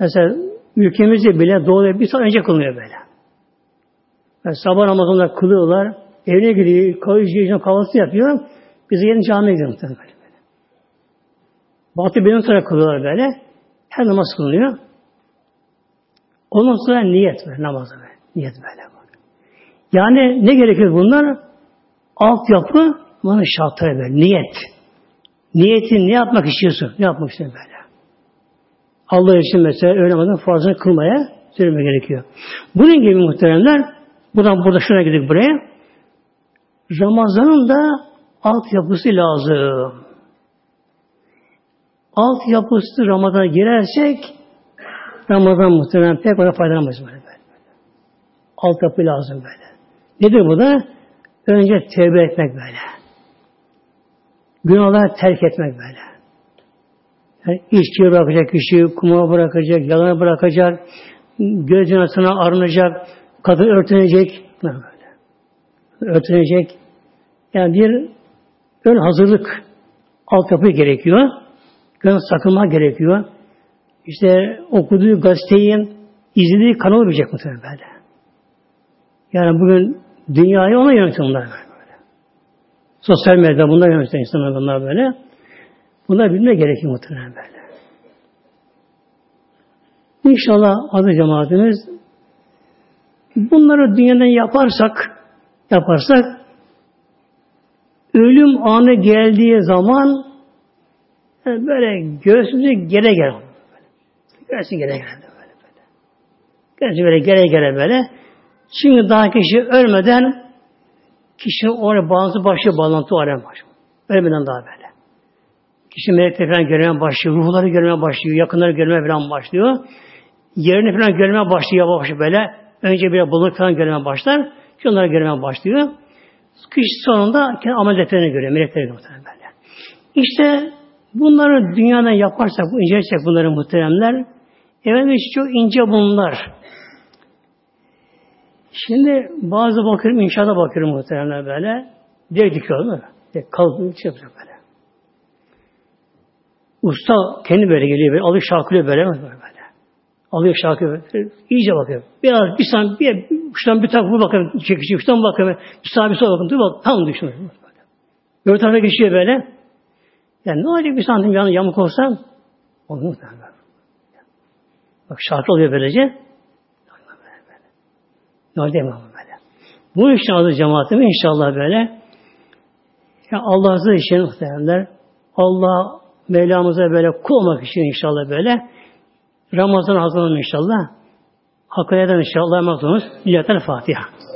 Mesela ülkemizde bile doğuda bir saat önce kılınıyor böyle. Yani sabah namazında kılıyorlar. Evine gidiyor, kahve kahvaltı yapıyor. Biz de yeni camiye gidiyoruz böyle. böyle. Batı benim sonra kılıyorlar böyle. Her namaz kılınıyor. Ondan sonra niyet ver namazı ver. Niyet böyle. Yani ne gerekir bunlar? Altyapı bana şartları ver. Niyet. Niyetin ne yapmak istiyorsun? Ne yapmak istiyorsun böyle? Allah için mesela öğle namazının farzını kılmaya söylemek gerekiyor. Bunun gibi muhteremler buradan burada şuna gidip buraya Ramazan'ın da altyapısı lazım. Altyapısı Ramazan'a girersek Ramazan muhtemelen pek ona faydalanamayız böyle. böyle. Altyapı lazım böyle. Nedir bu da? Önce tevbe etmek böyle. Günahları terk etmek böyle. Yani içkiyi bırakacak kişi, kumara bırakacak, yalanı bırakacak, göz yanasına arınacak, kadın örtünecek, böyle. Örtünecek. Yani bir ön hazırlık altyapı gerekiyor. Gönül sakınma gerekiyor. İşte okuduğu gazeteyi, izlediği kanalı bilecek muhtemelen böyle. Yani bugün dünyayı ona yönetiyor bunlar böyle. Sosyal medyada bunlar yönetiyor insanlar bunlar böyle. Bunlar bilme gerekiyor muhtemelen böyle. İnşallah adı cemaatimiz bunları dünyadan yaparsak yaparsak ölüm anı geldiği zaman böyle göğsümüze gere gere Göğsü gere gere böyle böyle. Göğsü böyle gere gere böyle. Çünkü daha kişi ölmeden kişinin oraya bağlantısı başlıyor, bağlantı oraya. Ölmeden daha böyle. Kişi melekleri falan görmeye başlıyor, ruhları görmeye başlıyor, yakınları görmeye falan başlıyor. Yerini falan görmeye başlıyor yavaş böyle. Önce bir bulunuk falan görmeye başlar. Şunları görmeye başlıyor. Kişi sonunda kendi amel defterini görüyor, melekleri görüyor böyle. İşte bunları dünyadan yaparsak, incelesek bunları muhteremler, Efendimiz çok ince bunlar. Şimdi bazı bakıyorum, inşaata bakıyorum muhtemelen böyle. Direkt dikiyor değil mi? Kalıp şey yapıyor böyle. Usta kendi böyle geliyor, böyle, alıyor şarkılıyor böyle, böyle, böyle. Alıyor şarkılıyor, böyle. iyice bakıyor. Biraz bir saniye, bir, şuradan bir tarafa bakıyor, çekici, şuradan bakıyor, bir sağa bir sola bakıyor, dur bak, tam düşmüyor. Böyle tarafa geçiyor böyle. Yani ne olacak bir santim yanı yamuk olsam? Olur mu? Bak şarkı oluyor böylece. Ne oldu böyle? Bu adı cemaatim inşallah böyle. Yani Allah razı için muhtemelenler. Allah Mevlamıza böyle kul olmak için inşallah böyle. Ramazan hazırlanın inşallah. Hakkı eden inşallah. Emanet olunuz. Fatiha.